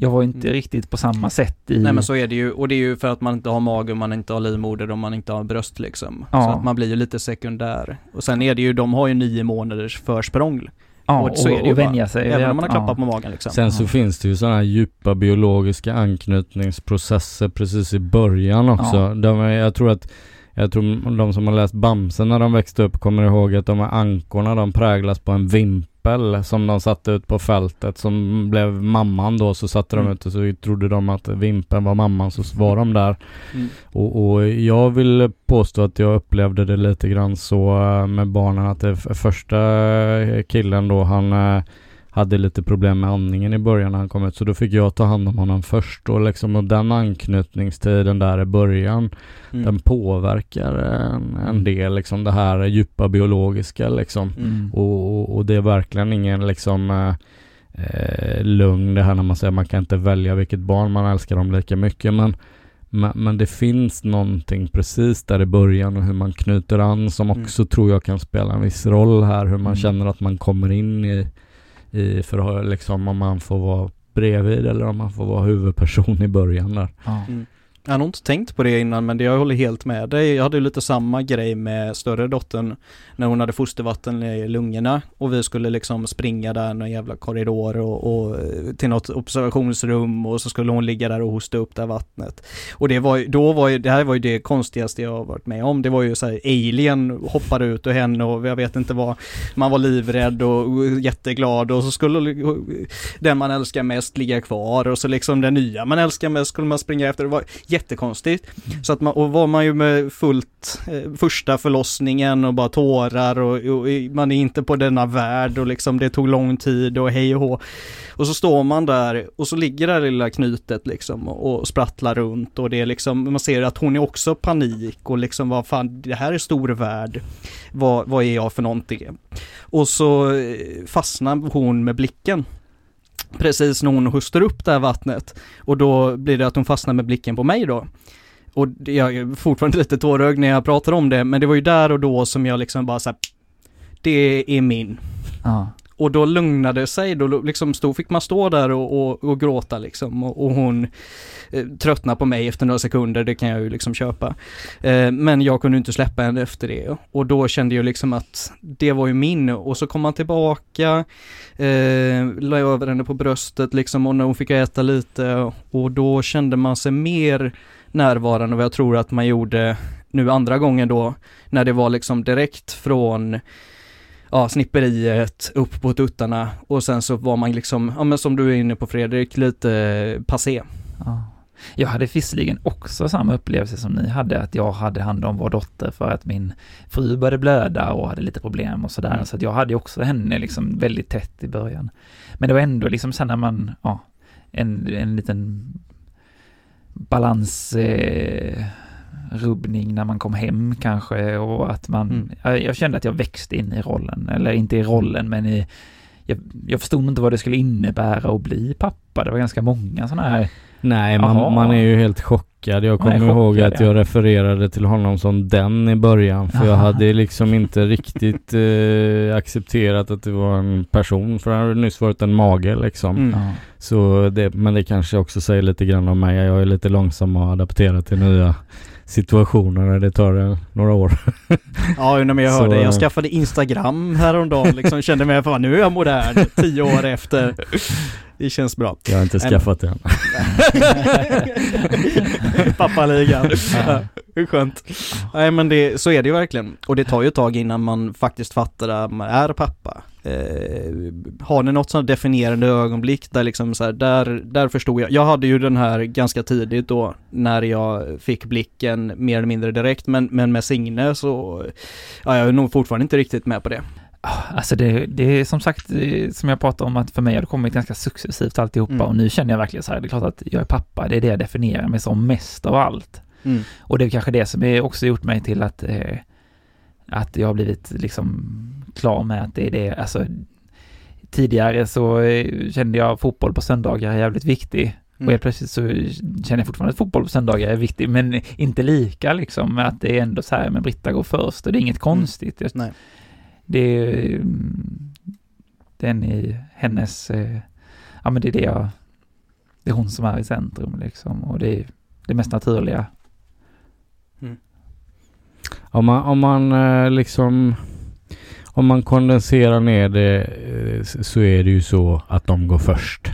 jag var inte Mm. riktigt på samma sätt i... Nej men så är det ju, och det är ju för att man inte har mage, och man inte har livmoder och man inte har bröst liksom. Ja. Så att man blir ju lite sekundär. Och sen är det ju, de har ju nio månaders försprång. ja, och så är det ju och bara. vänja sig. Även om man har klappat ja. på magen liksom. Sen så Ja. finns det ju sådana här djupa biologiska anknytningsprocesser precis i början också. Ja. De är, jag tror att jag tror de som har läst Bamse när de växte upp kommer ihåg att de här ankorna de präglas på en vimpel som de satte ut på fältet som blev mamman då så satte de Mm. ut och så trodde de att vimpeln var mamman så var de där. Mm. Och, och jag vill påstå att jag upplevde det lite grann så eh, med barnen att det första killen då han, eh, hade lite problem med andningen i början när han kom ut så då fick jag ta hand om honom först och liksom och den anknytningstiden där i början Mm. den påverkar en, en del liksom det här djupa biologiska liksom Mm. och, och, och det är verkligen ingen liksom eh, eh, lugn det här när man säger man kan inte välja vilket barn man älskar dem lika mycket men men, men det finns någonting precis där i början och hur man knyter an som Mm. också tror jag kan spela en viss roll här. Hur man Mm. känner att man kommer in i, i för liksom om man får vara bredvid eller om man får vara huvudperson i början där. Ja. Jag har nog inte tänkt på det innan men det jag håller helt med dig. Jag hade ju lite samma grej med större dottern när hon hade fostervatten i lungorna och vi skulle liksom springa där någon jävla korridor och, och eh, till något observationsrum och så skulle hon ligga där och hosta upp det här vattnet. Och det var ju, då var ju, det här var ju det konstigaste jag har varit med om. Det var ju så här alien hoppade ut och henne och jag vet inte vad, man var livrädd och och jätteglad och så skulle den man älskar mest ligga kvar och så liksom den nya man älskar mest skulle man springa efter. Det var jättekonstigt. Så att man, och var man ju med fullt eh, första förlossningen och bara tårar och, och man är inte på denna värld och liksom det tog lång tid och hej och hå. Och så står man där och så ligger det här lilla knytet liksom och, och sprattlar runt och det är liksom, man ser att hon är också panik och liksom vad fan, det här är stor värld. Vad, vad är jag för någonting? Och så eh, fastnar hon med blicken precis när hon hostar upp det här vattnet. Och då blir det att hon fastnar med blicken på mig då. Och jag är fortfarande lite tårögd när jag pratar om det, men det var ju där och då som jag liksom bara såhär, det är min. Ja. Och då lugnade det sig, då liksom stod, fick man stå där och, och, och gråta liksom. Och, och hon eh, tröttnade på mig efter några sekunder, det kan jag ju liksom köpa. Eh, men jag kunde inte släppa henne efter det. Och då kände jag liksom att det var ju min. Och så kom han tillbaka, eh, la över henne på bröstet liksom. Och när hon fick äta lite och då kände man sig mer närvarande vad jag tror att man gjorde nu andra gången då. När det var liksom direkt från ja, snipperiet upp på tuttarna och sen så var man liksom, ja men som du är inne på Fredrik, lite eh, passé. Ja. Jag hade visserligen också samma upplevelse som ni hade, att jag hade hand om vår dotter för att min fru började blöda och hade lite problem och sådär. Mm. Så att jag hade också henne liksom väldigt tätt i början. Men det var ändå liksom sen när man, ja, en, en liten balans eh, rubbning när man kom hem kanske och att man, Mm. jag, jag kände att jag växte in i rollen, eller inte i rollen men i jag, jag förstod inte vad det skulle innebära att bli pappa. Det var ganska många sådana här Nej, man, man är ju helt chockad. Jag kommer ihåg chockad, att ja. jag refererade till honom som den i början. För jag Jaha. hade liksom inte riktigt eh, accepterat att det var en person. För han hade nyss varit en mage liksom. Mm. Ja. Så det, men det kanske också säger lite grann om mig. Jag är lite långsam att adaptera till nya situationer. Det tar eh, några år. Ja, men jag Så- hörde, jag skaffade Instagram häromdagen liksom, kände mig, fan nu är jag modern, tio år efter. Det känns bra. Jag har inte skaffat det än. Pappaligan. Hur skönt. Nej men det, så är det ju verkligen. Och det tar ju ett tag innan man faktiskt fattar att man är pappa. Eh, har ni något sånt definierande ögonblick där liksom så här, där, där förstod jag. Jag hade ju den här ganska tidigt då när jag fick blicken mer eller mindre direkt men, men med Signe så, ja jag är nog fortfarande inte riktigt med på det. Alltså det, det är som sagt, det, som jag pratade om att för mig har det kommit ganska successivt alltihopa Mm. och nu känner jag verkligen så här, det är klart att jag är pappa, det är det jag definierar mig som mest av allt. Mm. Och det är kanske det som är också gjort mig till att, eh, att jag har blivit liksom klar med att det är det, alltså tidigare så eh, kände jag fotboll på söndagar är jävligt viktig. Och Mm. helt plötsligt så känner jag fortfarande att fotboll på söndagar är viktig, men inte lika liksom, med att det är ändå så här, men Britta går först och det är inget konstigt. Jag, Nej. det är mm, den i hennes, eh, ja men det är det jag, det är hon som är i centrum liksom och det är det mest naturliga. Om man, om man eh, liksom om man kondenserar ner det eh, så är det ju så att de går först.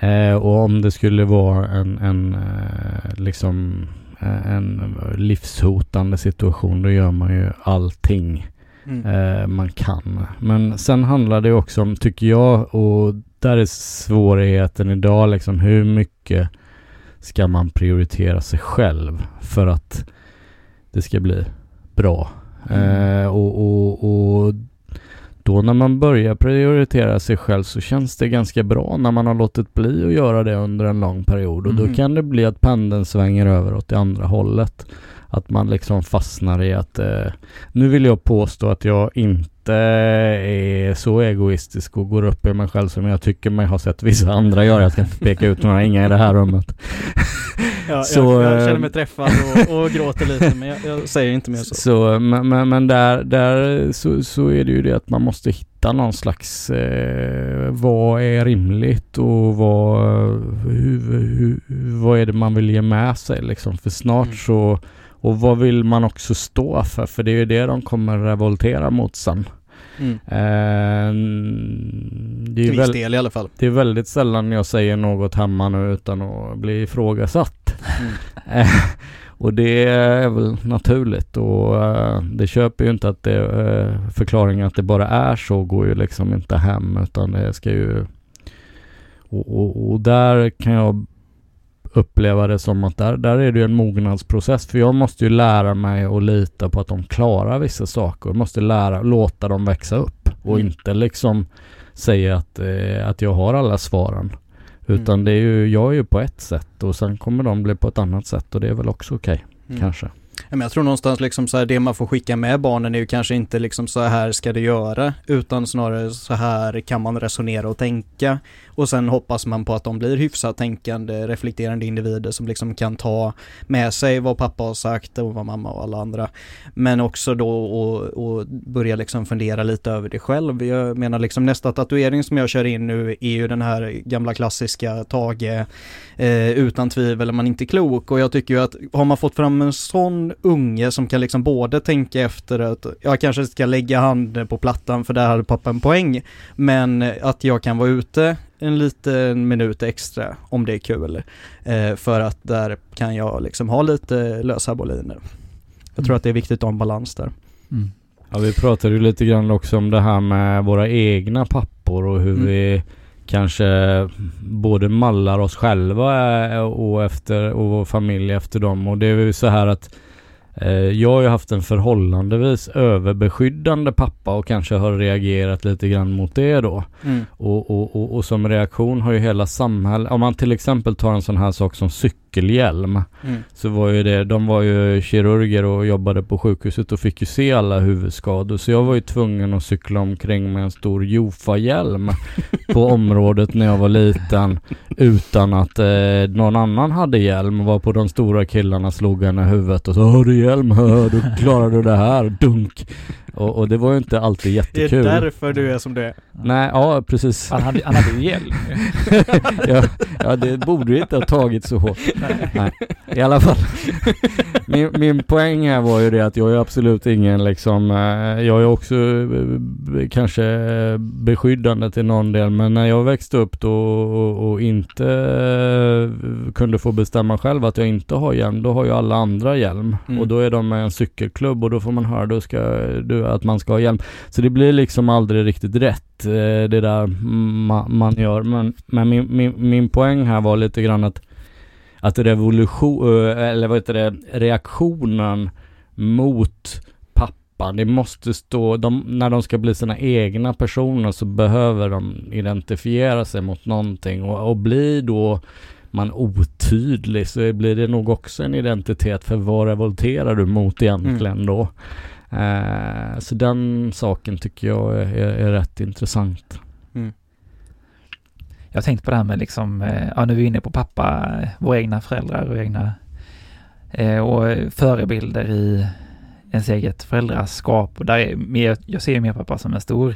Eh, och om det skulle vara en, en eh, liksom eh, en livshotande situation då gör man ju allting Mm. eh, man kan. Men sen handlar det också om, tycker jag, och där är svårigheten idag liksom hur mycket ska man prioritera sig själv för att det ska bli bra. Mm. Eh, och, och, och då när man börjar prioritera sig själv så känns det ganska bra när man har låtit bli att göra det under en lång period och Mm. då kan det bli att pendeln svänger över åt det andra hållet. Att man liksom fastnar i att eh, nu vill jag påstå att jag inte är så egoistisk och går upp i mig själv som jag tycker mig ha sett vissa andra göra. Jag ska inte peka ut några, inga i det här rummet. Ja, Så, jag, jag känner mig träffad och, och gråter lite men jag, jag säger inte mer så. Så, men, men, men där, där så, så är det ju det att man måste hitta någon slags eh, vad är rimligt och vad, hur, hur, vad är det man vill ge med sig liksom. För snart Mm. så, och vad vill man också stå för? För det är ju det de kommer revoltera mot sen. Mm. Eh, det, är Till ju viss del i alla fall. det är väldigt sällan jag säger något hemma nu utan att bli ifrågasatt. Mm. Eh, och det är väl naturligt och eh, det köper ju inte att det eh, förklaringen att det bara är så går ju liksom inte hem utan det ska ju och, och, och där kan jag uppleva det som att där, där är det ju en mognadsprocess för jag måste ju lära mig att lita på att de klarar vissa saker. Jag måste lära, låta dem växa upp och Mm. inte liksom säga att, eh, att jag har alla svaren. Utan Mm. det är ju, jag är ju på ett sätt och sen kommer de bli på ett annat sätt och det är väl också okej, Mm. kanske. Men jag tror någonstans liksom så här, det man får skicka med barnen är ju kanske inte liksom så här ska det göra, utan snarare så här kan man resonera och tänka. Och sen hoppas man på att de blir hyfsat tänkande, reflekterande individer som liksom kan ta med sig vad pappa har sagt och vad mamma och alla andra. Men också då och, och börja liksom fundera lite över det själv. Jag menar liksom nästa tatuering som jag kör in nu är ju den här gamla klassiska Tage eh, utan tvivel är man inte klok och jag tycker ju att har man fått fram en sån unge som kan liksom både tänka efter att jag kanske ska lägga handen på plattan för där hade pappa en poäng men att jag kan vara ute en liten minut extra om det är kul eh, för att där kan jag liksom ha lite lösa boliner. Jag tror att det är viktigt att ha en balans där. Mm. Ja, vi pratade ju lite grann också om det här med våra egna pappor och hur Mm. vi kanske både mallar oss själva eh, och, efter, och vår familj efter dem. Och det är ju så här att eh, jag har ju haft en förhållandevis överbeskyddande pappa och kanske har reagerat lite grann mot det då. Mm. Och, och, och, och som reaktion har ju hela samhället, om man till exempel tar en sån här sak som cykelhjälm. Mm. Så var ju det, de var ju kirurger och jobbade på sjukhuset och fick ju se alla huvudskador. Så jag var ju tvungen att cykla omkring med en stor Jofa-hjälm på området när jag var liten. Utan att eh, någon annan hade hjälm. Var på de stora killarna slog en i huvudet och så Har du hjälm? Hör du klarar du det här? Dunk! Och, och det var ju inte alltid Det är jättekul. därför du är som du är. Nej, ja precis. Han hade, han hade ju hjälm. ja, ja, det borde ju inte ha tagit så hårt. Nej, i alla fall. Min, min poäng här var ju det att jag är absolut ingen liksom, eh, jag är också eh, kanske beskyddande till någon del, men när jag växte upp då och, och inte eh, kunde få bestämma själv att jag inte har hjälm, då har ju alla andra hjälm. Mm. Och då är de med en cykelklubb och då får man höra då ska, du, att man ska ha hjälm. Så det blir liksom aldrig riktigt rätt det där ma, man gör. Men, men min, min, min poäng här var lite grann att att revolution, eh, eller vad heter det, reaktionen mot pappan, det måste stå, de, när de ska bli sina egna personer så behöver de identifiera sig mot någonting och, och blir då man otydlig så blir det nog också en identitet för vad revolterar du mot egentligen då? Eh, så den saken tycker jag är, är, är rätt intressant. Jag har tänkt på det här med liksom, eh, ja nu är vi inne på pappa, våra egna föräldrar och egna eh, och förebilder i ens eget föräldraskap. Och där är mer, jag ser min pappa som en stor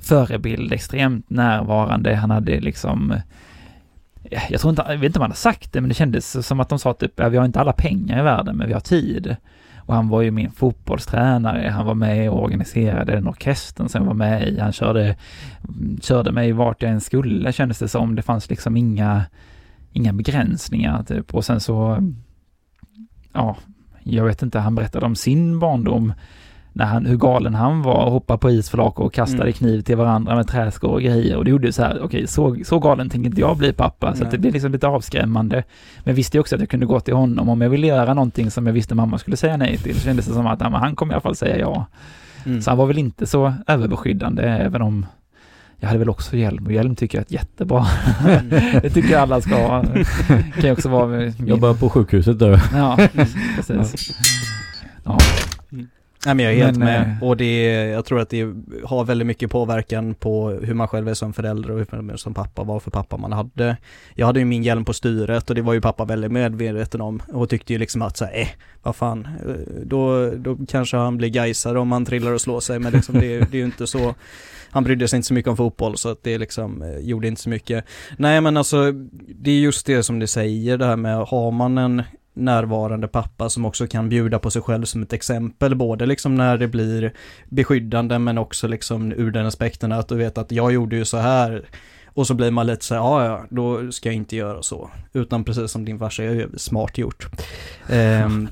förebild, extremt närvarande. Han hade liksom, jag tror inte, jag vet inte om han har sagt det, men det kändes som att de sa typ, ja, vi har inte alla pengar i världen, men vi har tid. Och han var ju min fotbollstränare, han var med och organiserade den orkestern som jag var med i, han körde, körde mig vart jag än skulle kändes det som. Det fanns liksom inga, inga begränsningar typ. Och sen så, ja, jag vet inte, han berättade om sin barndom, när han, hur galen han var och hoppade på isflak och kastade Mm. kniv till varandra med träskor och grejer. Och det gjorde så här, okej, så, så galen tänker inte jag bli pappa. Så att det Nej. blev liksom lite avskrämmande. Men visste ju också att jag kunde gå till honom om jag ville göra någonting som jag visste mamma skulle säga nej till. Så kändes det som att ja, han kommer i alla fall säga ja. Mm. Så han var väl inte så överbeskyddande, även om jag hade väl också hjälm och hjälm tycker jag är jättebra. Mm. det tycker jag alla ska ha. kan ju också vara med min... Jobbar på sjukhuset du. Ja, precis. Ja. Nej men jag är helt Men, med. eh, Och det är, jag tror att det har väldigt mycket påverkan på hur man själv är som förälder och hur man är som pappa, vad för pappa man hade. Jag hade ju min hjälm på styret och det var ju pappa väldigt medveten om och tyckte ju liksom att så här, eh, vad fan, eh, då, då kanske han blir gaisare om han trillar och slår sig men liksom det, det är ju inte så han brydde sig inte så mycket om fotboll så att det liksom eh, gjorde inte så mycket. Nej men alltså det är just det som det säger det här med har man en närvarande pappa som också kan bjuda på sig själv som ett exempel, både liksom när det blir beskyddande men också liksom ur den aspekten att du vet att jag gjorde ju så här och så blir man lite så här, ja ja, då ska jag inte göra så. Utan precis som din farsa, är smart gjort. Um,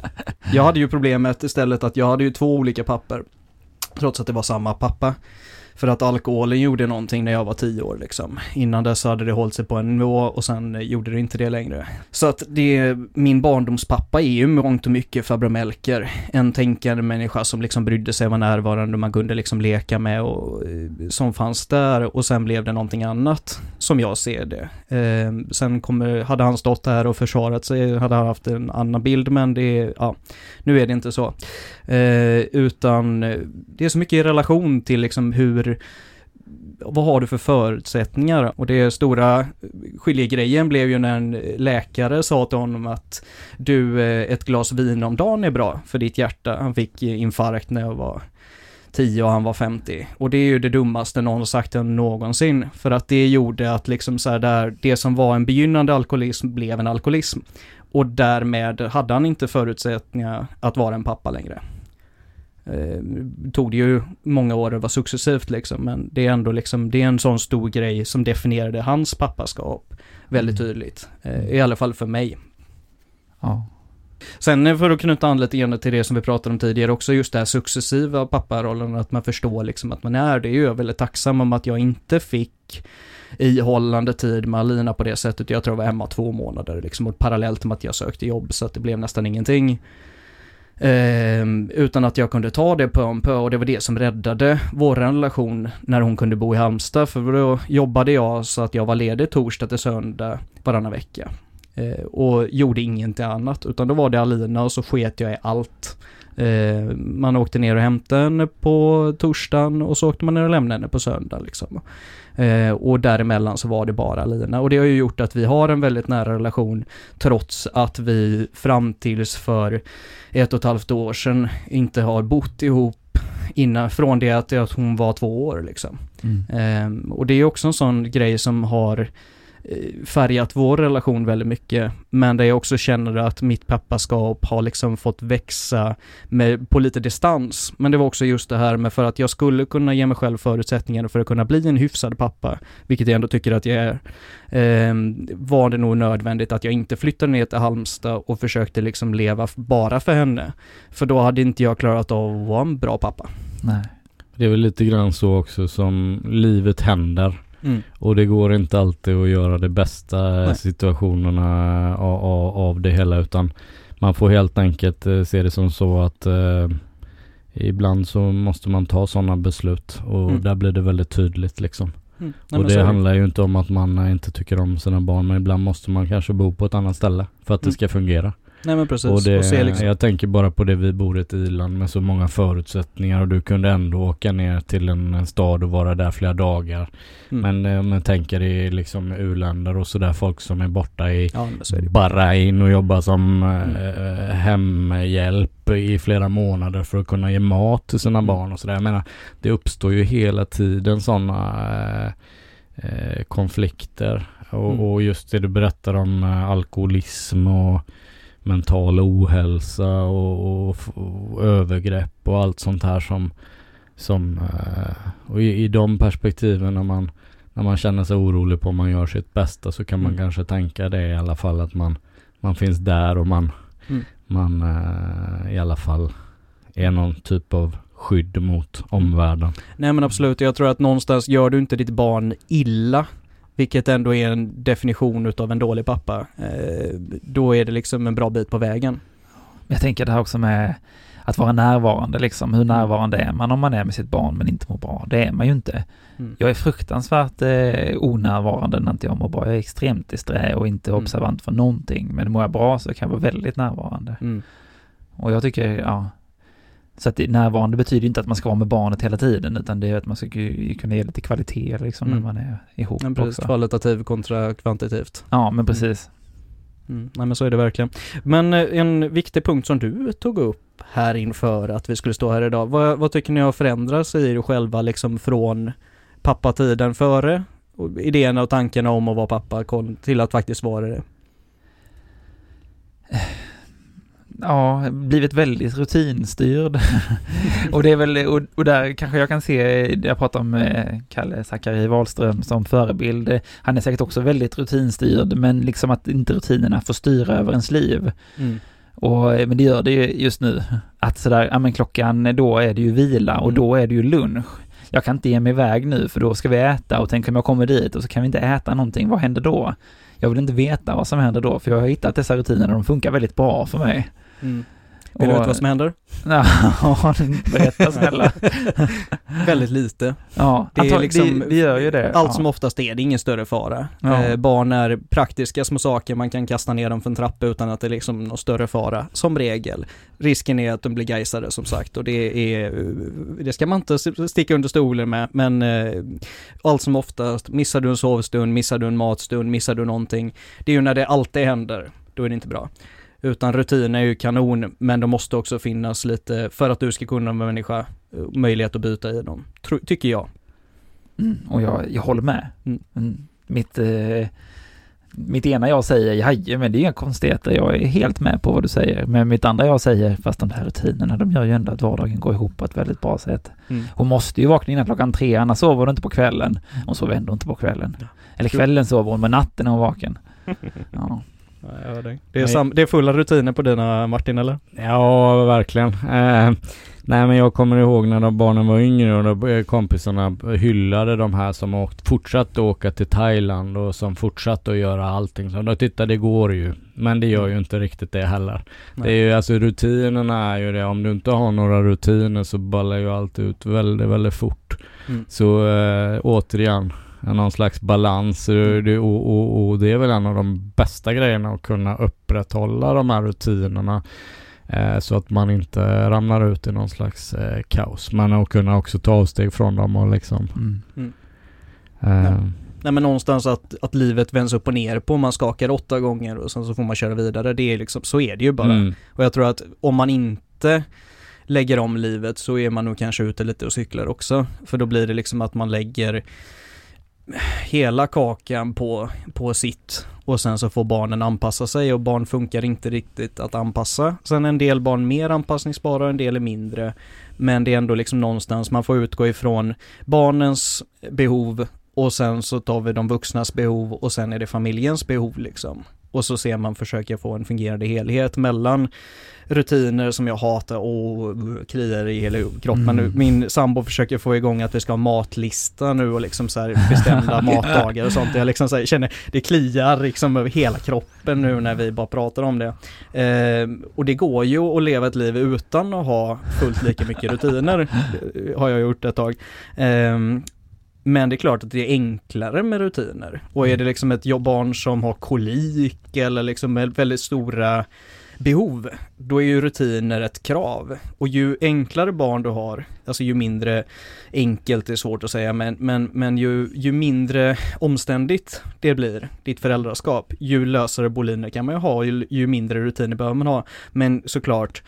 jag hade ju problemet istället att jag hade ju två olika papper. Trots att det var samma pappa. För att alkoholen gjorde någonting när jag var tio år liksom. Innan dess hade det hållit sig på en nivå och sen eh, gjorde det inte det längre. Så att det, min barndomspappa är ju mångt och mycket farbror Melker. En tänkande människa som liksom brydde sig, var närvarande man kunde liksom leka med och eh, som fanns där och sen blev det någonting annat som jag ser det. Eh, sen kommer, hade han stått här och försvarat sig hade han haft en annan bild men det ja, nu är det inte så. Ehm, eh, utan det är så mycket i relation till liksom hur vad har du för förutsättningar? Och det stora skiljegrejen blev ju när en läkare sa till honom att du, eh, ett glas vin om dagen är bra för ditt hjärta. Han fick eh, infarkt när jag var 10 och han var 50. Och det är ju det dummaste någon har sagt än någonsin. För att det gjorde att liksom så här där, det som var en begynnande alkoholism blev en alkoholism. Och därmed hade han inte förutsättningar att vara en pappa längre. Eh, tog det ju många år, det var successivt liksom, men det är ändå liksom, det är en sån stor grej som definierade hans pappaskap väldigt Mm. tydligt. Eh, I alla fall för mig. Ja. Sen eh, för att knyta an lite grann till det som vi pratade om tidigare också, just det här successiva papparollen, att man förstår liksom att man är det. är ju jag väldigt tacksam om att jag inte fick ihållande tid med Alina på det sättet. Jag tror jag var hemma två månader liksom, och parallellt med att jag sökte jobb så att det blev nästan ingenting. Ehm, utan att jag kunde ta det på om på och det var det som räddade vår relation när hon kunde bo i Halmstad. För då jobbade jag så att jag var ledig torsdag till söndag varannan vecka. Eh, och gjorde ingenting annat, utan då var det Alina och så sket jag i allt. Eh, man åkte ner och hämtade henne på torsdagen och så åkte man ner och lämnade henne på söndag liksom. Eh, och däremellan så var det bara Alina. Och det har ju gjort att vi har en väldigt nära relation trots att vi fram tills för ett och ett halvt år sedan inte har bott ihop innan, från det att, hon var två år liksom. Mm. Ehm, och det är också en sån grej som har färgat vår relation väldigt mycket. Men där jag också känner att mitt pappaskap har liksom fått växa med, på lite distans. Men det var också just det här med för att jag skulle kunna ge mig själv förutsättningar för att kunna bli en hyfsad pappa, vilket jag ändå tycker att jag är, ehm, var det nog nödvändigt att jag inte flyttade ner till Halmstad och försökte liksom leva bara för henne. För då hade inte jag klarat av att vara en bra pappa. Nej. Det är väl lite grann så också som livet händer. Mm. Och det går inte alltid att göra det bästa Nej. situationerna av, av, det hela utan man får helt enkelt eh, se det som så att eh, ibland så måste man ta sådana beslut och Mm. där blir det väldigt tydligt liksom. Mm. Nej, och det handlar ju inte om att man inte tycker om sina barn men ibland måste man kanske bo på ett annat ställe för att det Mm. ska fungera. Nej men precis. Och det, och se liksom. Jag tänker bara på det, vi bor i ett iland med så många förutsättningar och du kunde ändå åka ner till en, en stad och vara där flera dagar. Mm. Men eh, om jag tänker i liksom u-länder och sådär, folk som är borta i Ja. Bahrain och jobbar som Mm. eh, hemhjälp i flera månader för att kunna ge mat till sina Mm. barn och sådär. Jag menar, det uppstår ju hela tiden sådana eh, eh, konflikter. Och, Mm. och just det du berättar om eh, alkoholism och mental ohälsa och, och, och övergrepp och allt sånt här som, som eh, och i, i de perspektiven när man, när man känner sig orolig på om man gör sitt bästa så kan man Mm. kanske kanske tänka det i alla fall att man, man finns där och man, Mm. man eh, i alla fall är någon typ av skydd mot omvärlden. Nej men absolut, jag tror att någonstans gör du inte ditt barn illa, vilket ändå är en definition utav en dålig pappa, eh, då är det liksom en bra bit på vägen. Jag tänker det här också med att vara närvarande liksom. Hur närvarande är man om man är med sitt barn men inte mår bra? Det är man ju inte. Mm. Jag är fruktansvärt eh, onärvarande när inte jag mår bra. Jag är extremt disträ och inte Mm. observant för någonting. Men mår jag bra så kan jag vara väldigt närvarande. Mm. Och jag tycker, ja. Så att närvarande betyder inte att man ska vara med barnet hela tiden utan det är att man ska kunna ge lite kvalitet liksom Mm. när man är ihop Men precis, också. kvalitativ kontra kvantitativt. Ja, men precis. Mm. Nej men så är det verkligen. Men eh, en viktig punkt som du tog upp här inför att vi skulle stå här idag. Vad, vad tycker ni har förändrats i er själva liksom från pappatiden före och idéerna och tankarna om att vara pappa till att faktiskt vara det? Ja, blivit väldigt rutinstyrd. och det är väl, och, och där kanske jag kan se, jag pratar om Kalle Zackari Wahlström som förebild. Han är säkert också väldigt rutinstyrd, men liksom att inte rutinerna får styra över ens liv. Mm. Och, men det gör det ju just nu. Att sådär, ja men klockan, då är det ju vila och Mm. då är det ju lunch. Jag kan inte ge mig iväg nu för då ska vi äta och tänk om jag kommer dit och så kan vi inte äta någonting, vad händer då? Jag vill inte veta vad som händer då för jag har hittat dessa rutiner och de funkar väldigt bra för mig. Mm. Vill du veta vad som händer? Ja, berätta snälla. Väldigt lite. Ja, Det är liksom- det, gör ju det. Allt ja. som oftast är det ingen större fara. Ja. Eh, barn är praktiska små saker, man kan kasta ner dem för en trappa utan att det är liksom någon större fara, som regel. Risken är att de blir gaisade som sagt och det är, eh, det ska man inte sticka under stolen med, men eh, allt som oftast, missar du en sovstund, missar du en matstund, missar du någonting, det är ju när det alltid händer, då är det inte bra. Utan rutiner är ju kanon, men de måste också finnas lite, för att du ska kunna med människa, eh, möjlighet att byta i dem, Tro, tycker jag. Mm, och jag, jag håller med. Mm. Mm. Mitt, eh, mitt ena jag säger, men det är inga konstigheter, jag är helt med på vad du säger. Men mitt andra jag säger, fast de här rutinerna, de gör ju ändå att vardagen går ihop på ett väldigt bra sätt. Mm. Hon måste ju vakna innan klockan tre, annars sover hon inte på kvällen. Hon sover ändå inte på kvällen. Eller kvällen sover hon, men natten är hon vaken. Ja. Ja, jag hör dig. Det är, sam- det är fulla rutiner på dina Martin eller? Ja, verkligen. Eh, nej men jag kommer ihåg när de barnen var yngre och då eh, kompisarna hyllade de här som åkt, fortsatte åka till Thailand och som fortsatte att göra allting. Så de titta det går ju. Men det gör ju inte riktigt det heller. Nej. Det är ju alltså rutinerna är ju det. Om du inte har några rutiner så ballar ju allt ut väldigt, väldigt fort. Mm. Så eh, återigen, någon slags balans. Mm. Och, och, och det är väl en av de bästa grejerna att kunna upprätthålla de här rutinerna. Eh, så att man inte ramlar ut i någon slags eh, kaos. Men att kunna också ta avsteg från dem och liksom... Mm. Eh, Ja. Nej men någonstans att, att livet vänds upp och ner på, man skakar åtta gånger och sen så får man köra vidare. Det är liksom, så är det ju bara. mm, Och jag tror att om man inte lägger om livet så är man nog kanske ute lite och cyklar också. För då blir det liksom att man lägger hela kakan på, på sitt och sen så får barnen anpassa sig och barn funkar inte riktigt att anpassa. Sen är en del barn mer anpassningsbara och en del är mindre. Men det är ändå liksom någonstans man får utgå ifrån barnens behov och sen så tar vi de vuxnas behov och sen är det familjens behov liksom. Och så ser man försöka få en fungerande helhet mellan rutiner som jag hatar och kliar i hela kroppen Mm. Min sambo försöker få igång att vi ska ha matlista nu och liksom så här bestämda matdagar och sånt. Jag liksom så här, känner, det kliar liksom över hela kroppen nu när vi bara pratar om det. Eh, och det går ju att leva ett liv utan att ha fullt lika mycket rutiner, eh, har jag gjort ett tag. Eh, men det är klart att det är enklare med rutiner. Och är det liksom ett barn som har kolik eller liksom väldigt stora behov, då är ju rutiner ett krav. Och ju enklare barn du har, alltså ju mindre enkelt det är svårt att säga, men, men, men ju, ju mindre omständigt det blir, ditt föräldraskap, ju lösare boliner kan man ju ha, ju, ju mindre rutiner behöver man ha. Men såklart,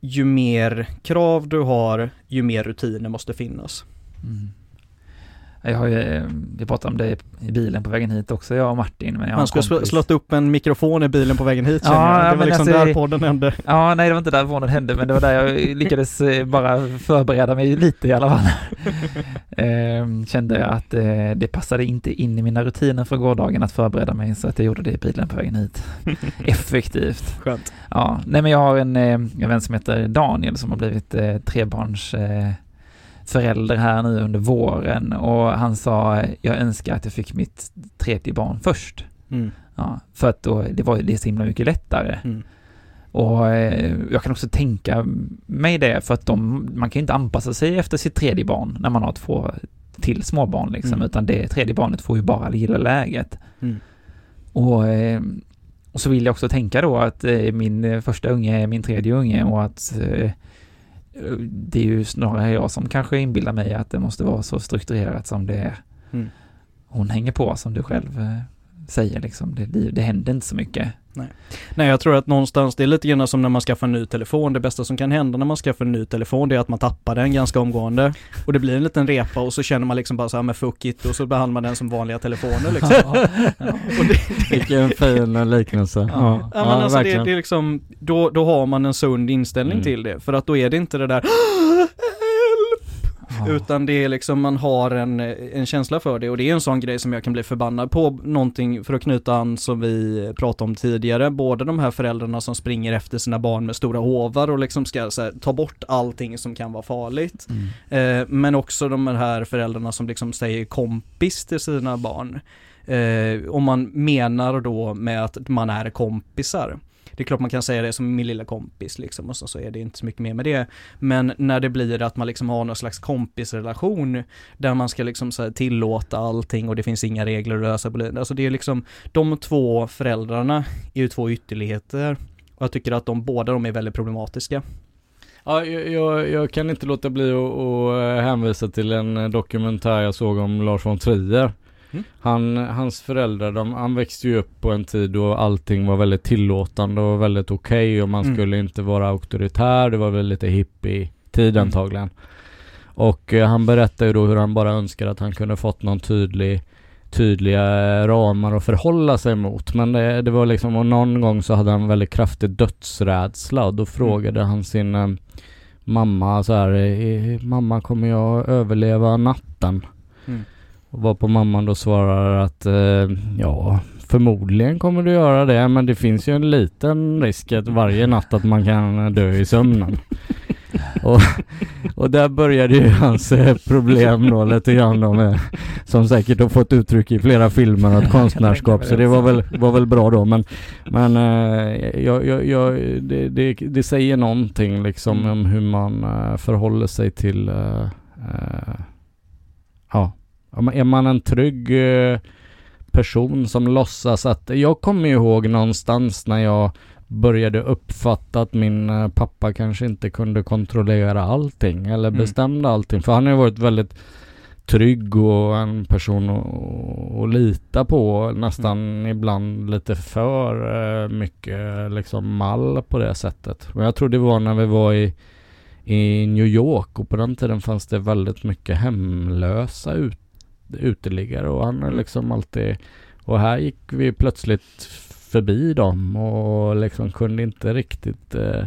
ju mer krav du har, ju mer rutiner måste finnas. Mm. Jag har ju, vi pratade om det i bilen på vägen hit också, jag och Martin. Men jag Man skulle slå, kompis- slått upp en mikrofon i bilen på vägen hit Ja, känner jag. Det var liksom alltså- där podden hände. Ja, nej det var inte där vården hände, men det var där jag lyckades eh, bara förbereda mig lite i alla fall. Ehm, kände jag att eh, det passade inte in i mina rutiner för gårdagen att förbereda mig, så att jag gjorde det i bilen på vägen hit. Effektivt. Skönt. Ja, nej men jag har en, eh, en vän som heter Daniel som har blivit eh, trebarns eh, förälder här nu under våren och han sa jag önskar att jag fick mitt tredje barn först. Mm. Ja, för att då, det var det är så himla mycket lättare. Mm. Och eh, jag kan också tänka mig det för att de, man kan inte anpassa sig efter sitt tredje barn när man har två till småbarn liksom, Mm. utan det tredje barnet får ju bara gilla läget. Mm. Och, eh, och så vill jag också tänka då att eh, min första unge är min tredje unge och att det är ju snarare jag som kanske inbillar mig att det måste vara så strukturerat som det är. Mm. Hon hänger på som du själv eh, säger liksom. Det, det, händer inte så mycket. Nej, jag tror att någonstans, det är lite grann som när man skaffar en ny telefon. Det bästa som kan hända när man skaffar en ny telefon, det är att man tappar den ganska omgående. Och det blir en liten repa och så känner man liksom bara så här med fuck it och så behandlar man den som vanliga telefoner liksom. Ja, ja. Och det, Vilken fin liknelse. Ja, Ja, men alltså det, det är liksom, då, då har man en sund inställning Mm. till det. För att då är det inte det där! Ja. Utan det är liksom, man har en, en känsla för det och det är en sån grej som jag kan bli förbannad på. Någonting för att knyta an som vi pratade om tidigare. Både de här föräldrarna som springer efter sina barn med stora hovar och liksom ska här, ta bort allting som kan vara farligt. Mm. Eh, men också de här föräldrarna som liksom säger kompis till sina barn. Eh, om man menar då med att man är kompisar. Det är klart man kan säga det som min lilla kompis liksom och så, så är det inte så mycket mer med det. Men när det blir att man liksom har någon slags kompisrelation där man ska liksom så här tillåta allting och det finns inga regler att lösa på det. Alltså det är liksom, de två föräldrarna är ju två ytterligheter. Och jag tycker att de båda de är väldigt problematiska. Ja, jag, jag, jag kan inte låta bli att hänvisa till en dokumentär jag såg om Lars von Trier. Mm. Han, hans föräldrar, de, han växte ju upp på en tid då allting var väldigt tillåtande och väldigt okej och man Mm. skulle inte vara auktoritär. Det var väl lite hippie-tid Mm. antagligen. Och eh, han berättade ju då hur han bara önskade att han kunde fått någon tydlig tydliga ramar att förhålla sig mot. Men det, det var liksom, och någon gång så hade han väldigt kraftig dödsrädsla och då frågade han sin eh, mamma så här, eh, mamma kommer jag överleva natten? Mm. Och varpå mamman då svarar att eh, ja, förmodligen kommer du göra det men det finns ju en liten risk att varje natt att man kan dö i sömnen. och, och där började ju hans eh, problem då lite grann då med, som säkert har fått uttryck i flera filmer och konstnärskap så det var väl, var väl bra då men, men eh, jag, jag, jag, det, det, det säger någonting liksom Mm. om hur man eh, förhåller sig till eh, eh, ja, är man en trygg eh, person som låtsas att, jag kommer ihåg någonstans när jag började uppfatta att min eh, pappa kanske inte kunde kontrollera allting eller Mm. bestämde allting. För han har ju varit väldigt trygg och en person att, att lita på. Nästan ibland lite för eh, mycket liksom mall på det sättet. Men jag tror det var när vi var i, i New York och på den tiden fanns det väldigt mycket hemlösa ut, uteliggare och han är liksom alltid och här gick vi plötsligt förbi dem och liksom kunde inte riktigt eh,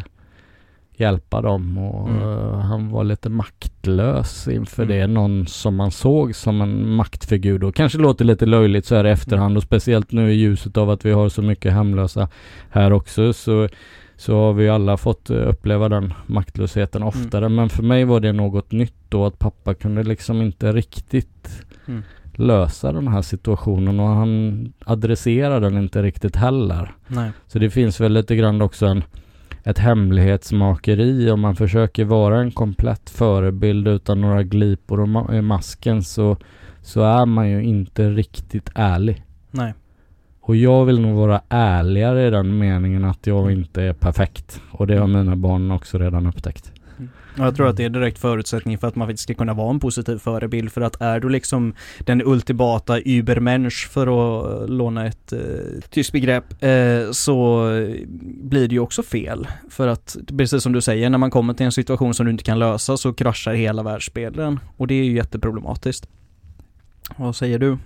hjälpa dem och Mm. han var lite maktlös inför Mm. det. Någon som man såg som en maktfigur då. Kanske låter lite löjligt så här i efterhand och speciellt nu i ljuset av att vi har så mycket hemlösa här också så så har vi alla fått eh, uppleva den maktlösheten oftare. Men för mig var det något nytt då att pappa kunde liksom inte riktigt Mm. lösa den här situationen och han adresserar den inte riktigt heller. Nej. Så det finns väl lite grann också en, ett hemlighetsmakeri om man försöker vara en komplett förebild utan några glipor ma- i masken så, så är man ju inte riktigt ärlig. Nej. Och jag vill nog vara ärligare i den meningen att jag inte är perfekt. Och det har mina barn också redan upptäckt. Och jag tror att det är direkt förutsättning för att man faktiskt ska kunna vara en positiv förebild. För att är du liksom den ultimata übermensch för att eh, låna ett eh, tyskt begrepp, eh, så blir det ju också fel. För att precis som du säger, när man kommer till en situation som du inte kan lösa så kraschar hela världsbilden. Och det är ju jätteproblematiskt. Vad säger du?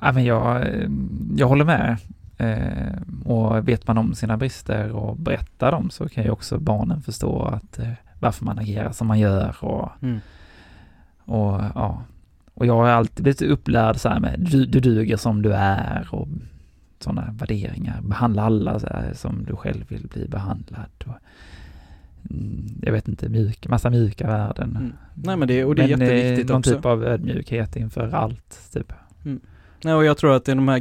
Ja, men jag, eh, jag håller med. Eh, och vet man om sina brister och berättar dem så kan ju också barnen förstå att eh, varför man agerar som man gör och, Mm. och ja. Och jag har alltid blivit upplärd så här med du, du duger som du är och sådana värderingar. Behandla alla så här som du själv vill bli behandlad. Och, mm, jag vet inte, mjuk, massa mjuka värden. Mm. Nej men det, och det är Men, eh, jätteviktigt någon också. typ av ödmjukhet inför allt, typ. Nej, och jag tror att det är de här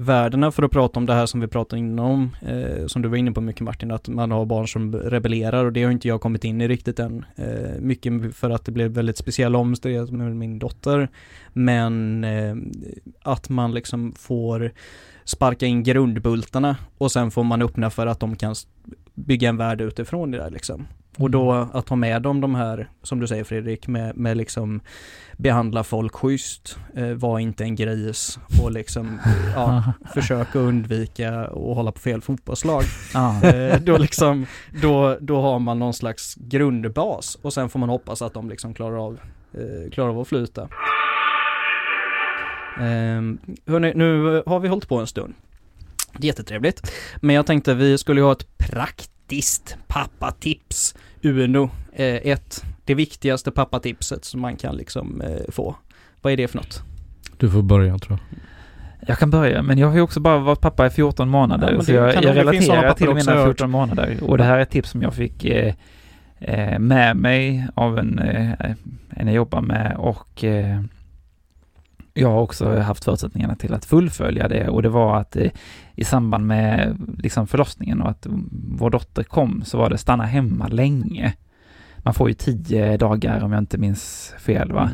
värdena för att prata om det här som vi pratade inom, eh, som du var inne på mycket Martin, att man har barn som rebellerar och det har inte jag kommit in i riktigt än. Eh, mycket för att det blev väldigt speciella omständigheter med min dotter. Men eh, att man liksom får sparka in grundbultarna och sen får man öppna för att de kan bygga en värld utifrån det där liksom. Och då att ha med dem de här, som du säger Fredrik, med, med liksom behandla folk schysst, eh, var inte en gris och liksom ja, försöka undvika och hålla på fel fotbollslag. Eh, då liksom, då, då har man någon slags grundbas och sen får man hoppas att de liksom klarar av, eh, klarar av att flyta. Um, hörni, nu har vi hållit på en stund. Jättetrevligt. Men jag tänkte vi skulle ha ett praktiskt pappatips. Uno 1. det viktigaste pappatipset som man kan liksom eh, få. Vad är det för något? Du får börja tror jag. Jag kan börja, men jag har ju också bara varit pappa i 14 månader, Ja, så jag, jag relaterar till mina har jag hört. 14 månader. Och det här är ett tips som jag fick eh, eh, med mig av en, eh, en jag jobbar med och eh, jag har också haft förutsättningarna till att fullfölja det och det var att eh, i samband med liksom förlossningen och att vår dotter kom så var det stanna hemma länge. Man får ju tio dagar om jag inte minns fel va?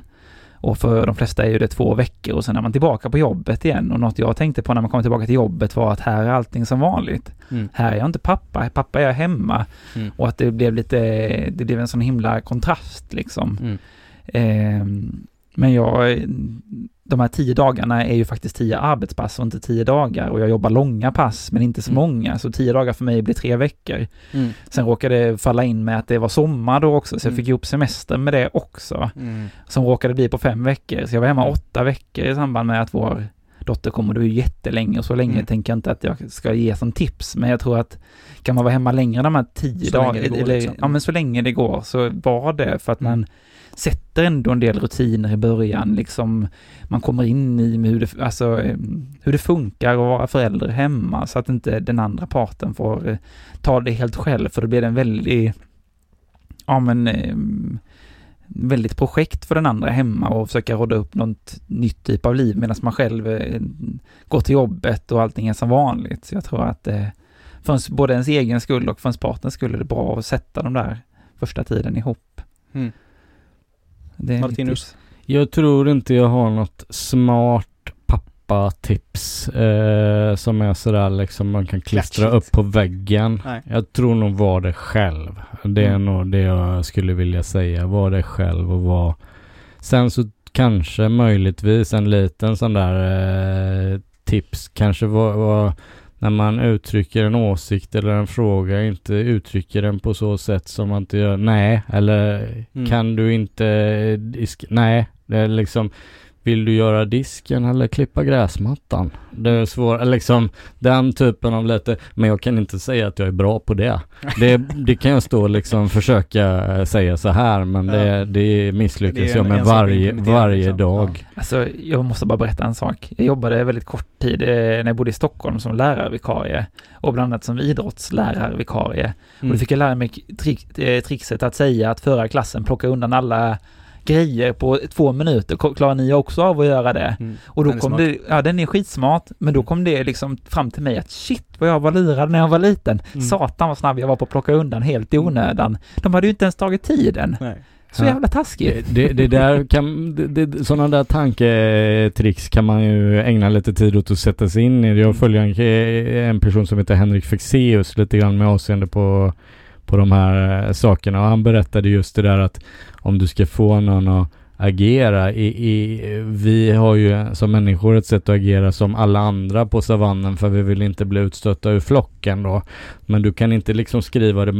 Och för de flesta är ju det två veckor och sen är man tillbaka på jobbet igen. Och något jag tänkte på när man kommer tillbaka till jobbet var att här är allting som vanligt. Mm. Här är jag inte pappa, pappa är jag hemma. Mm. Och att det blev lite, det blev en sån himla kontrast liksom. Mm. Ehm, men jag, de här tio dagarna är ju faktiskt tio arbetspass och inte tio dagar. Och jag jobbar långa pass men inte så Mm. många. Så tio dagar för mig blir tre veckor. Mm. Sen råkade det falla in med att det var sommar då också, så jag Mm. fick ihop semester med det också Mm. som råkade bli på fem veckor. Så jag var hemma åtta veckor i samband med att vår dotter kom och det var ju jättelänge och så länge Mm. tänker jag inte att jag ska ge som tips. Men jag tror att kan man vara hemma längre de här tio dagarna, eller liksom. ja men så länge det går så var det för att Mm. man sätter ändå en del rutiner i början liksom. Man kommer in i hur det, alltså, eh, hur det funkar att vara förälder hemma så att inte den andra parten får eh, ta det helt själv för då blir det en väldigt, ja men eh, väldigt projekt för den andra hemma och försöka råda upp något nytt typ av liv medan man själv eh, går till jobbet och allting är som vanligt. Så jag tror att eh, för ens, både ens egen skull och för ens partners skull är det bra att sätta de där första tiden ihop. Mm. Det Martinus? Jag tror inte jag har något smart pappatips eh, som är sådär liksom man kan klistra upp på väggen. Nej. Jag tror nog var det själv. Det är Mm. nog det jag skulle vilja säga. Var det själv och var... Sen så kanske möjligtvis en liten sån där eh, tips kanske var, var när man uttrycker en åsikt eller en fråga inte uttrycker den på så sätt som man inte gör nej eller Mm. kan du inte disk nej det är liksom vill du göra disken eller klippa gräsmattan? Det är svårt, liksom den typen av lite, men jag kan inte säga att jag är bra på det. Det, det kan jag stå och liksom försöka eh, säga så här men det, det misslyckas jag med varje, varje liksom. dag. Alltså, jag måste bara berätta en sak. Jag jobbade väldigt kort tid eh, när jag bodde i Stockholm som lärarvikarie och bland annat som idrottslärarvikarie. Och Mm. då fick jag lära mig trick, eh, trixet att säga att förra klassen plocka undan alla grejer på två minuter. Klarar ni också av att göra det? Mm. Och då Den kom det, ja den är skitsmart, men då kom det liksom fram till mig att shit vad jag var lurad när jag var liten. Mm. Satan vad snabb jag var på att plocka undan helt i onödan. De hade ju inte ens tagit tiden. Nej. Så Ja. jävla taskigt. Det, det, det där kan, det, det, sådana där tanketricks kan man ju ägna lite tid åt att sätta sig in i. Jag följer en, en person som heter Henrik Fexeus lite grann med avseende på, på de här eh, sakerna och han berättade just det där att om du ska få någon att agera i, i, vi har ju som människor ett sätt att agera som alla andra på savannen för vi vill inte bli utstötta ur flocken då. Men du kan inte liksom skriva det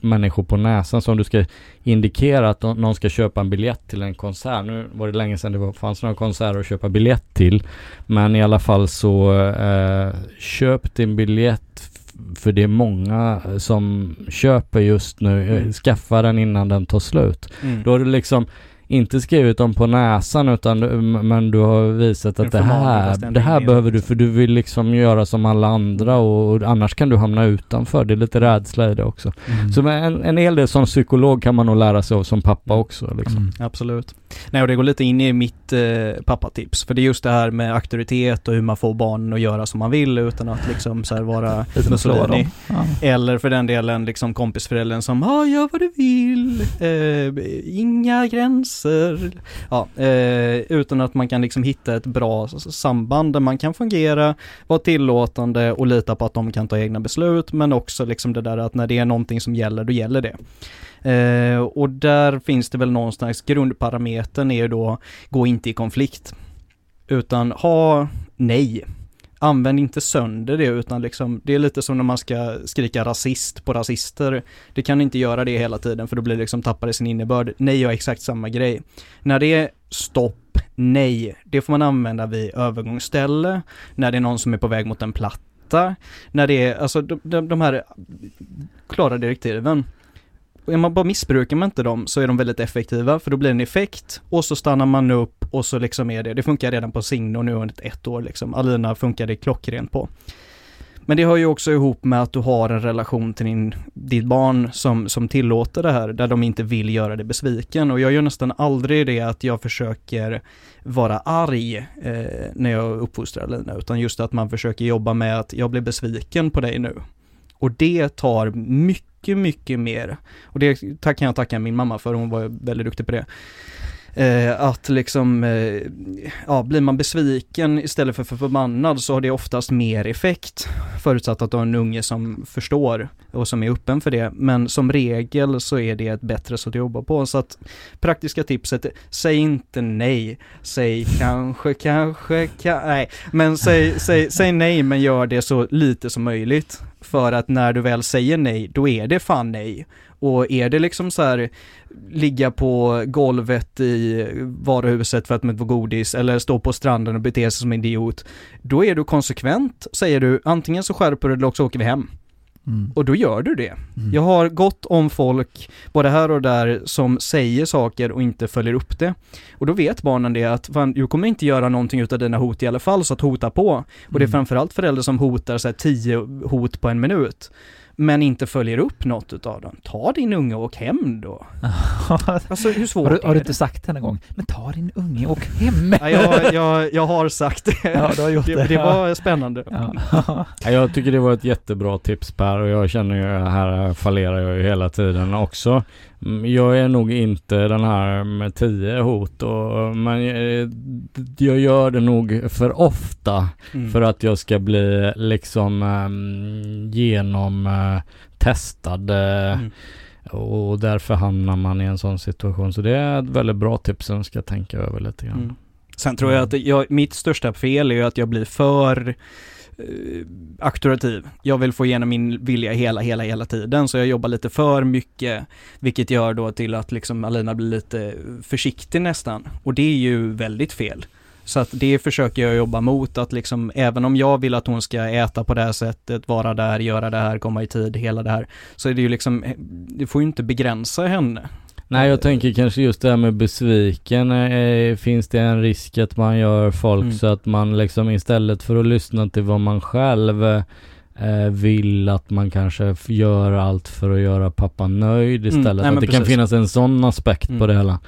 människor, på näsan som du ska indikera att någon ska köpa en biljett till en konsert. Nu var det länge sedan det var, fanns några konserter att köpa biljett till. Men i alla fall så eh, köp din biljett för det är många som köper just nu. Eh, Mm. Skaffa den innan den tar slut. Mm. Då är det liksom inte skrivit dem på näsan utan du- men du har visat att det här, det här behöver du för du vill liksom göra som alla andra och, och annars kan du hamna utanför. Det är lite rädsla i det också. Mm. Så en, en hel del som psykolog kan man nog lära sig av som pappa också liksom. Mm. Absolut. Nej, och det går lite in i mitt eh, pappatips. För det är just det här med auktoritet och hur man får barnen att göra som man vill utan att liksom så här vara Mussolini. Ja. Eller för den delen liksom kompisföräldern som ah, gör vad du vill, eh, inga gränser. Ja, eh, utan att man kan liksom hitta ett bra samband där man kan fungera, vara tillåtande och lita på att de kan ta egna beslut men också liksom det där att när det är någonting som gäller, då gäller det. Eh, och där finns det väl någonstans, grundparametern är ju då, gå inte i konflikt. Utan ha nej. Använd inte sönder det utan liksom, det är lite som när man ska skrika rasist på rasister. Det kan inte göra det hela tiden för då blir det liksom tappar det sin innebörd. Nej gör exakt samma grej. När det är stopp, nej, det får man använda vid övergångsställe, när det är någon som är på väg mot en platta, när det är, alltså de, de, de här klara direktiven. Och man bara missbrukar man inte dem så är de väldigt effektiva för då blir det en effekt och så stannar man upp och så liksom är det, det funkar redan på Signo nu under ett år liksom. Alina funkar det klockrent på. Men det hör ju också ihop med att du har en relation till din, ditt barn som, som tillåter det här, där de inte vill göra dig besviken. Och jag gör nästan aldrig det att jag försöker vara arg eh, när jag uppfostrar Lina, utan just att man försöker jobba med att jag blir besviken på dig nu. Och det tar mycket, mycket mer. Och det tack- kan jag tacka min mamma för, hon var väldigt duktig på det. Eh, att liksom, eh, ja, blir man besviken istället för, förbannad så har det oftast mer effekt. Förutsatt att du har en unge som förstår och som är öppen för det. Men som regel så är det ett bättre sätt att jobba på. Så att praktiska tipset, säg inte nej. Säg kanske, kanske, ka nej. Men säg, säg, säg nej men gör det så lite som möjligt. För att när du väl säger nej, då är det fan nej. Och är det liksom så här ligga på golvet i varuhuset för att man får godis eller stå på stranden och bete sig som en idiot. Då är du konsekvent, säger du. Antingen så skärper du eller också åker vi hem. Mm. Och då gör du det. Mm. Jag har gott om folk, både här och där, som säger saker och inte följer upp det. Och då vet barnen det att fan, du kommer inte göra någonting utav dina hot i alla fall, så att hota på. Och det är Mm. framförallt föräldrar som hotar så här, tio hot på en minut. Men inte följer upp något utav dem. Ta din unge och åk hem då. Alltså hur svårt har, du, har du inte sagt det en gång? Men ta din unge och åk hem! Ja, jag, jag, jag har sagt det. Ja, du har gjort det, det. det var spännande. Ja. Ja, Jag tycker det var ett jättebra tips Per och jag känner ju, här fallerar jag ju hela tiden också. Mm, Jag är nog inte den här med tio hot och, men eh, jag gör det nog för ofta Mm. för att jag ska bli liksom um, genom eh, testad eh, Mm. och därför hamnar man i en sån situation. Så det är ett väldigt bra tips som jag ska tänka över lite grann. Mm. Sen tror jag att jag, mitt största fel är att jag blir för eh, auktoritativ. Jag vill få igenom min vilja hela, hela, hela tiden, så jag jobbar lite för mycket, vilket gör då till att liksom Alina blir lite försiktig nästan. Och det är ju väldigt fel. Så att det försöker jag jobba mot, att liksom även om jag vill att hon ska äta på det här sättet, vara där, göra det här, komma i tid, hela det här, så är det ju liksom, eh, det får ju inte begränsa henne. Nej jag tänker kanske just det här med besviken. Eh, finns det en risk att man gör folk Mm. så att man liksom istället för att lyssna till vad man själv eh, vill att man kanske gör allt för att göra pappa nöjd Mm, istället. nej, att det kan precis. finnas en sån aspekt Mm. på det hela.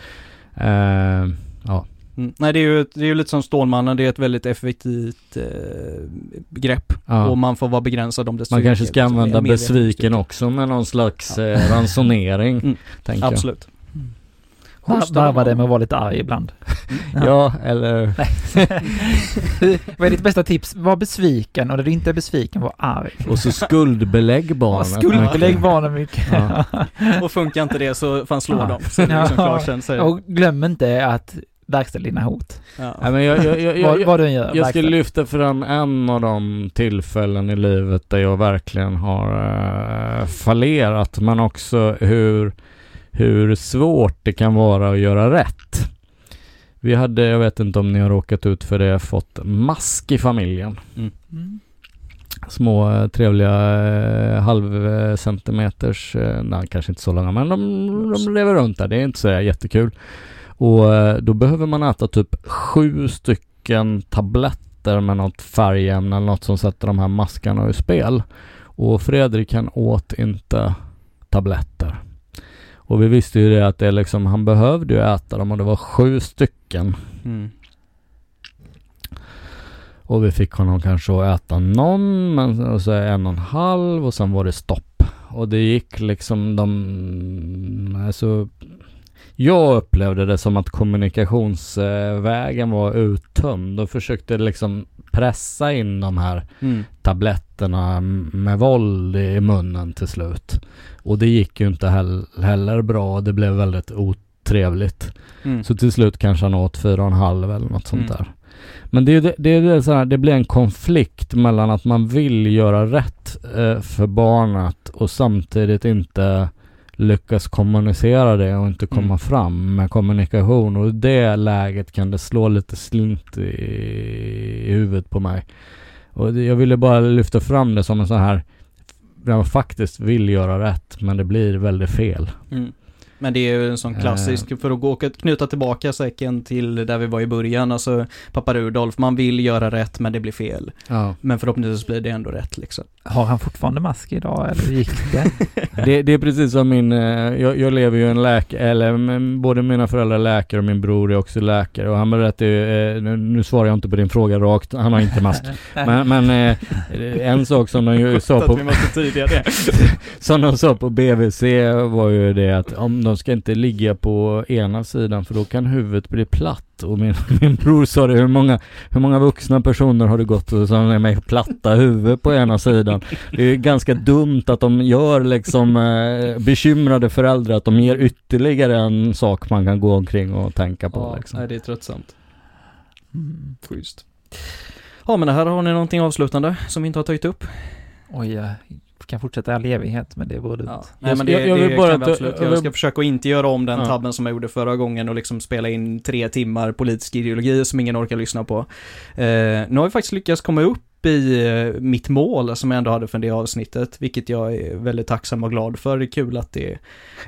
Eh, ja. Mm. Nej det är ju, det är ju lite som Stålmannen, det är ett väldigt effektivt eh, begrepp. ja. Och man får vara begränsad om det Man kanske ska använda besviken också med någon slags eh, ransonering. Mm. tänker jag. Absolut. Var- Varva det med att vara lite arg ibland. Ja, eller Vad är ditt bästa tips? Var besviken och när du inte är besviken, var arg. och så skuldbelägg Ja, barnet. Skuldbelägg mycket. barnen mycket. Ja. Och funkar inte det så fan slå Ja. dem. Så liksom Ja. Och glöm inte att verkställa dina hot. ja. Nej, men jag, jag, jag, vad, vad du än gör, Jag ska verkställ. lyfta fram en av de tillfällen i livet där jag verkligen har uh, fallerat men också hur, hur svårt det kan vara att göra rätt. Vi hade, jag vet inte om ni har råkat ut för det, fått mask i familjen. Mm. Små eh, trevliga eh, halvcentimeters, eh, nej kanske inte så långa men de, de lever runt där, det är inte så jättekul. Och eh, då behöver man äta typ sju stycken tabletter med något färgämne eller något som sätter de här maskarna ur spel. Och Fredrik han åt inte tabletter. Och vi visste ju det att det liksom, han behövde ju äta dem och det var sju stycken. Mm. Och vi fick honom kanske att äta någon, men och så en och en halv och sen var det stopp. Och det gick liksom de, alltså jag upplevde det som att kommunikationsvägen var uttömd och försökte liksom pressa in de här Mm. tabletterna med våld i munnen till slut. Och det gick ju inte heller, bra. Det blev väldigt otrevligt. Mm. Så till slut kanske han åt fyra och en halv eller något sånt Mm. där. Men det, det, det, är så här, det blir en konflikt mellan att man vill göra rätt eh, för barnet och samtidigt inte lyckas kommunicera det och inte komma Mm. fram med kommunikation. Och i det läget kan det slå lite slint i, i huvudet på mig. Och det, jag ville bara lyfta fram det som en sån här man faktiskt vill göra rätt men det blir väldigt fel. Mm. Men det är ju en sån klassisk, för att gå och knyta tillbaka säcken till där vi var i början, alltså pappa Rudolf, man vill göra rätt men det blir fel. Ja. Men förhoppningsvis blir det ändå rätt liksom. Har han fortfarande mask idag eller gick det? Det, det är precis som min, eh, jag, jag lever ju en läkare, eller både mina föräldrar är läkare och min bror är också läkare och han berättade ju, eh, nu, nu svarar jag inte på din fråga rakt, han har inte mask. Men, men eh, en sak som de ju sa på, som de sa på BVC var ju det att om de ska inte ligga på ena sidan för då kan huvudet bli platt. Och min, min bror sa det, hur många, hur många vuxna personer har det gått och som är med platta huvud på ena sidan? Det är ganska dumt att de gör liksom eh, bekymrade föräldrar, att de ger ytterligare en sak man kan gå omkring och tänka på Ja, liksom. nej, det är tröttsamt. Mm. Schysst. Ja, men här har ni någonting avslutande som vi inte har tagit upp? Oj, kan fortsätta i all evighet men det vore dumt. Ja. Nej, men det, jag- jag vill det bara kan vi att- absolut. jag Jag vill- ska försöka att inte göra om den Ja. tabben som jag gjorde förra gången och liksom spela in tre timmar politisk ideologi som ingen orkar lyssna på. Eh, nu har vi faktiskt lyckats komma upp i eh, mitt mål som jag ändå hade för det avsnittet, vilket jag är väldigt tacksam och glad för. Det är kul att det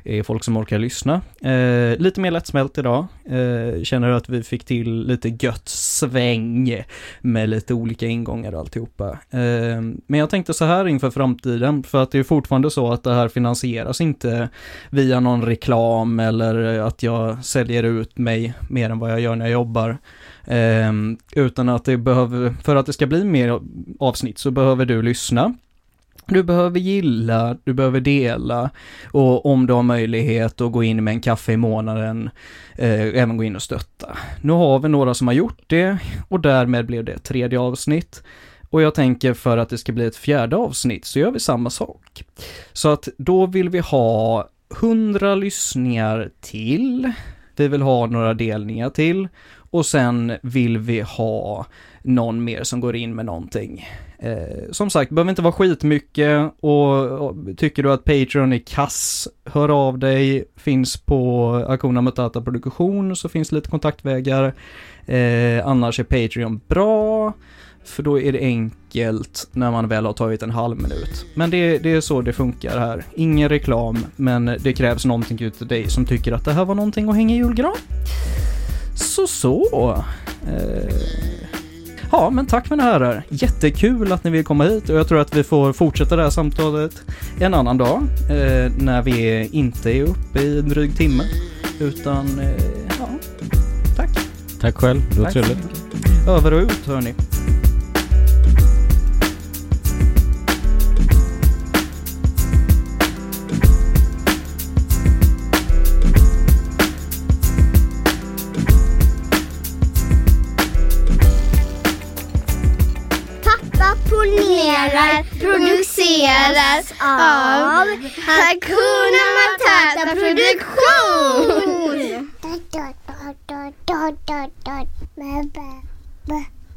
är folk som orkar lyssna. Eh, lite mer lättsmält idag. Eh, känner att vi fick till lite gött sväng med lite olika ingångar och alltihopa. Eh, men jag tänkte så här inför framtiden, för att det är fortfarande så att det här finansieras inte via någon reklam eller att jag säljer ut mig mer än vad jag gör när jag jobbar. Eh, utan att det behöver, för att det ska bli mer avsnitt så behöver du lyssna. Du behöver gilla, du behöver dela och om du har möjlighet att gå in med en kaffe i månaden, eh, även gå in och stötta. Nu har vi några som har gjort det och därmed blev det ett tredje avsnitt. Och jag tänker för att det ska bli ett fjärde avsnitt så gör vi samma sak. Så att då vill vi ha 100 lyssningar till. Vi vill ha några delningar till. Och sen vill vi ha någon mer som går in med någonting. Eh, som sagt, det behöver inte vara skitmycket och, och tycker du att Patreon är kass, hör av dig, finns på Akuna Matata Produktion så finns lite kontaktvägar. Eh, annars är Patreon bra, för då är det enkelt när man väl har tagit en halv minut. Men det, det är så det funkar här. Ingen reklam, men det krävs någonting utav dig som tycker att det här var någonting att hänga i julgran. Så så. Eh, ja, men tack mina herrar. Jättekul att ni vill komma hit och jag tror att vi får fortsätta det här samtalet en annan dag eh, när vi inte är uppe i en dryg timme. Utan, eh, ja, tack. Tack själv, det var Tack trevligt. Över och ut hörni. Planerar produceras av Hakuna Matata Produktion.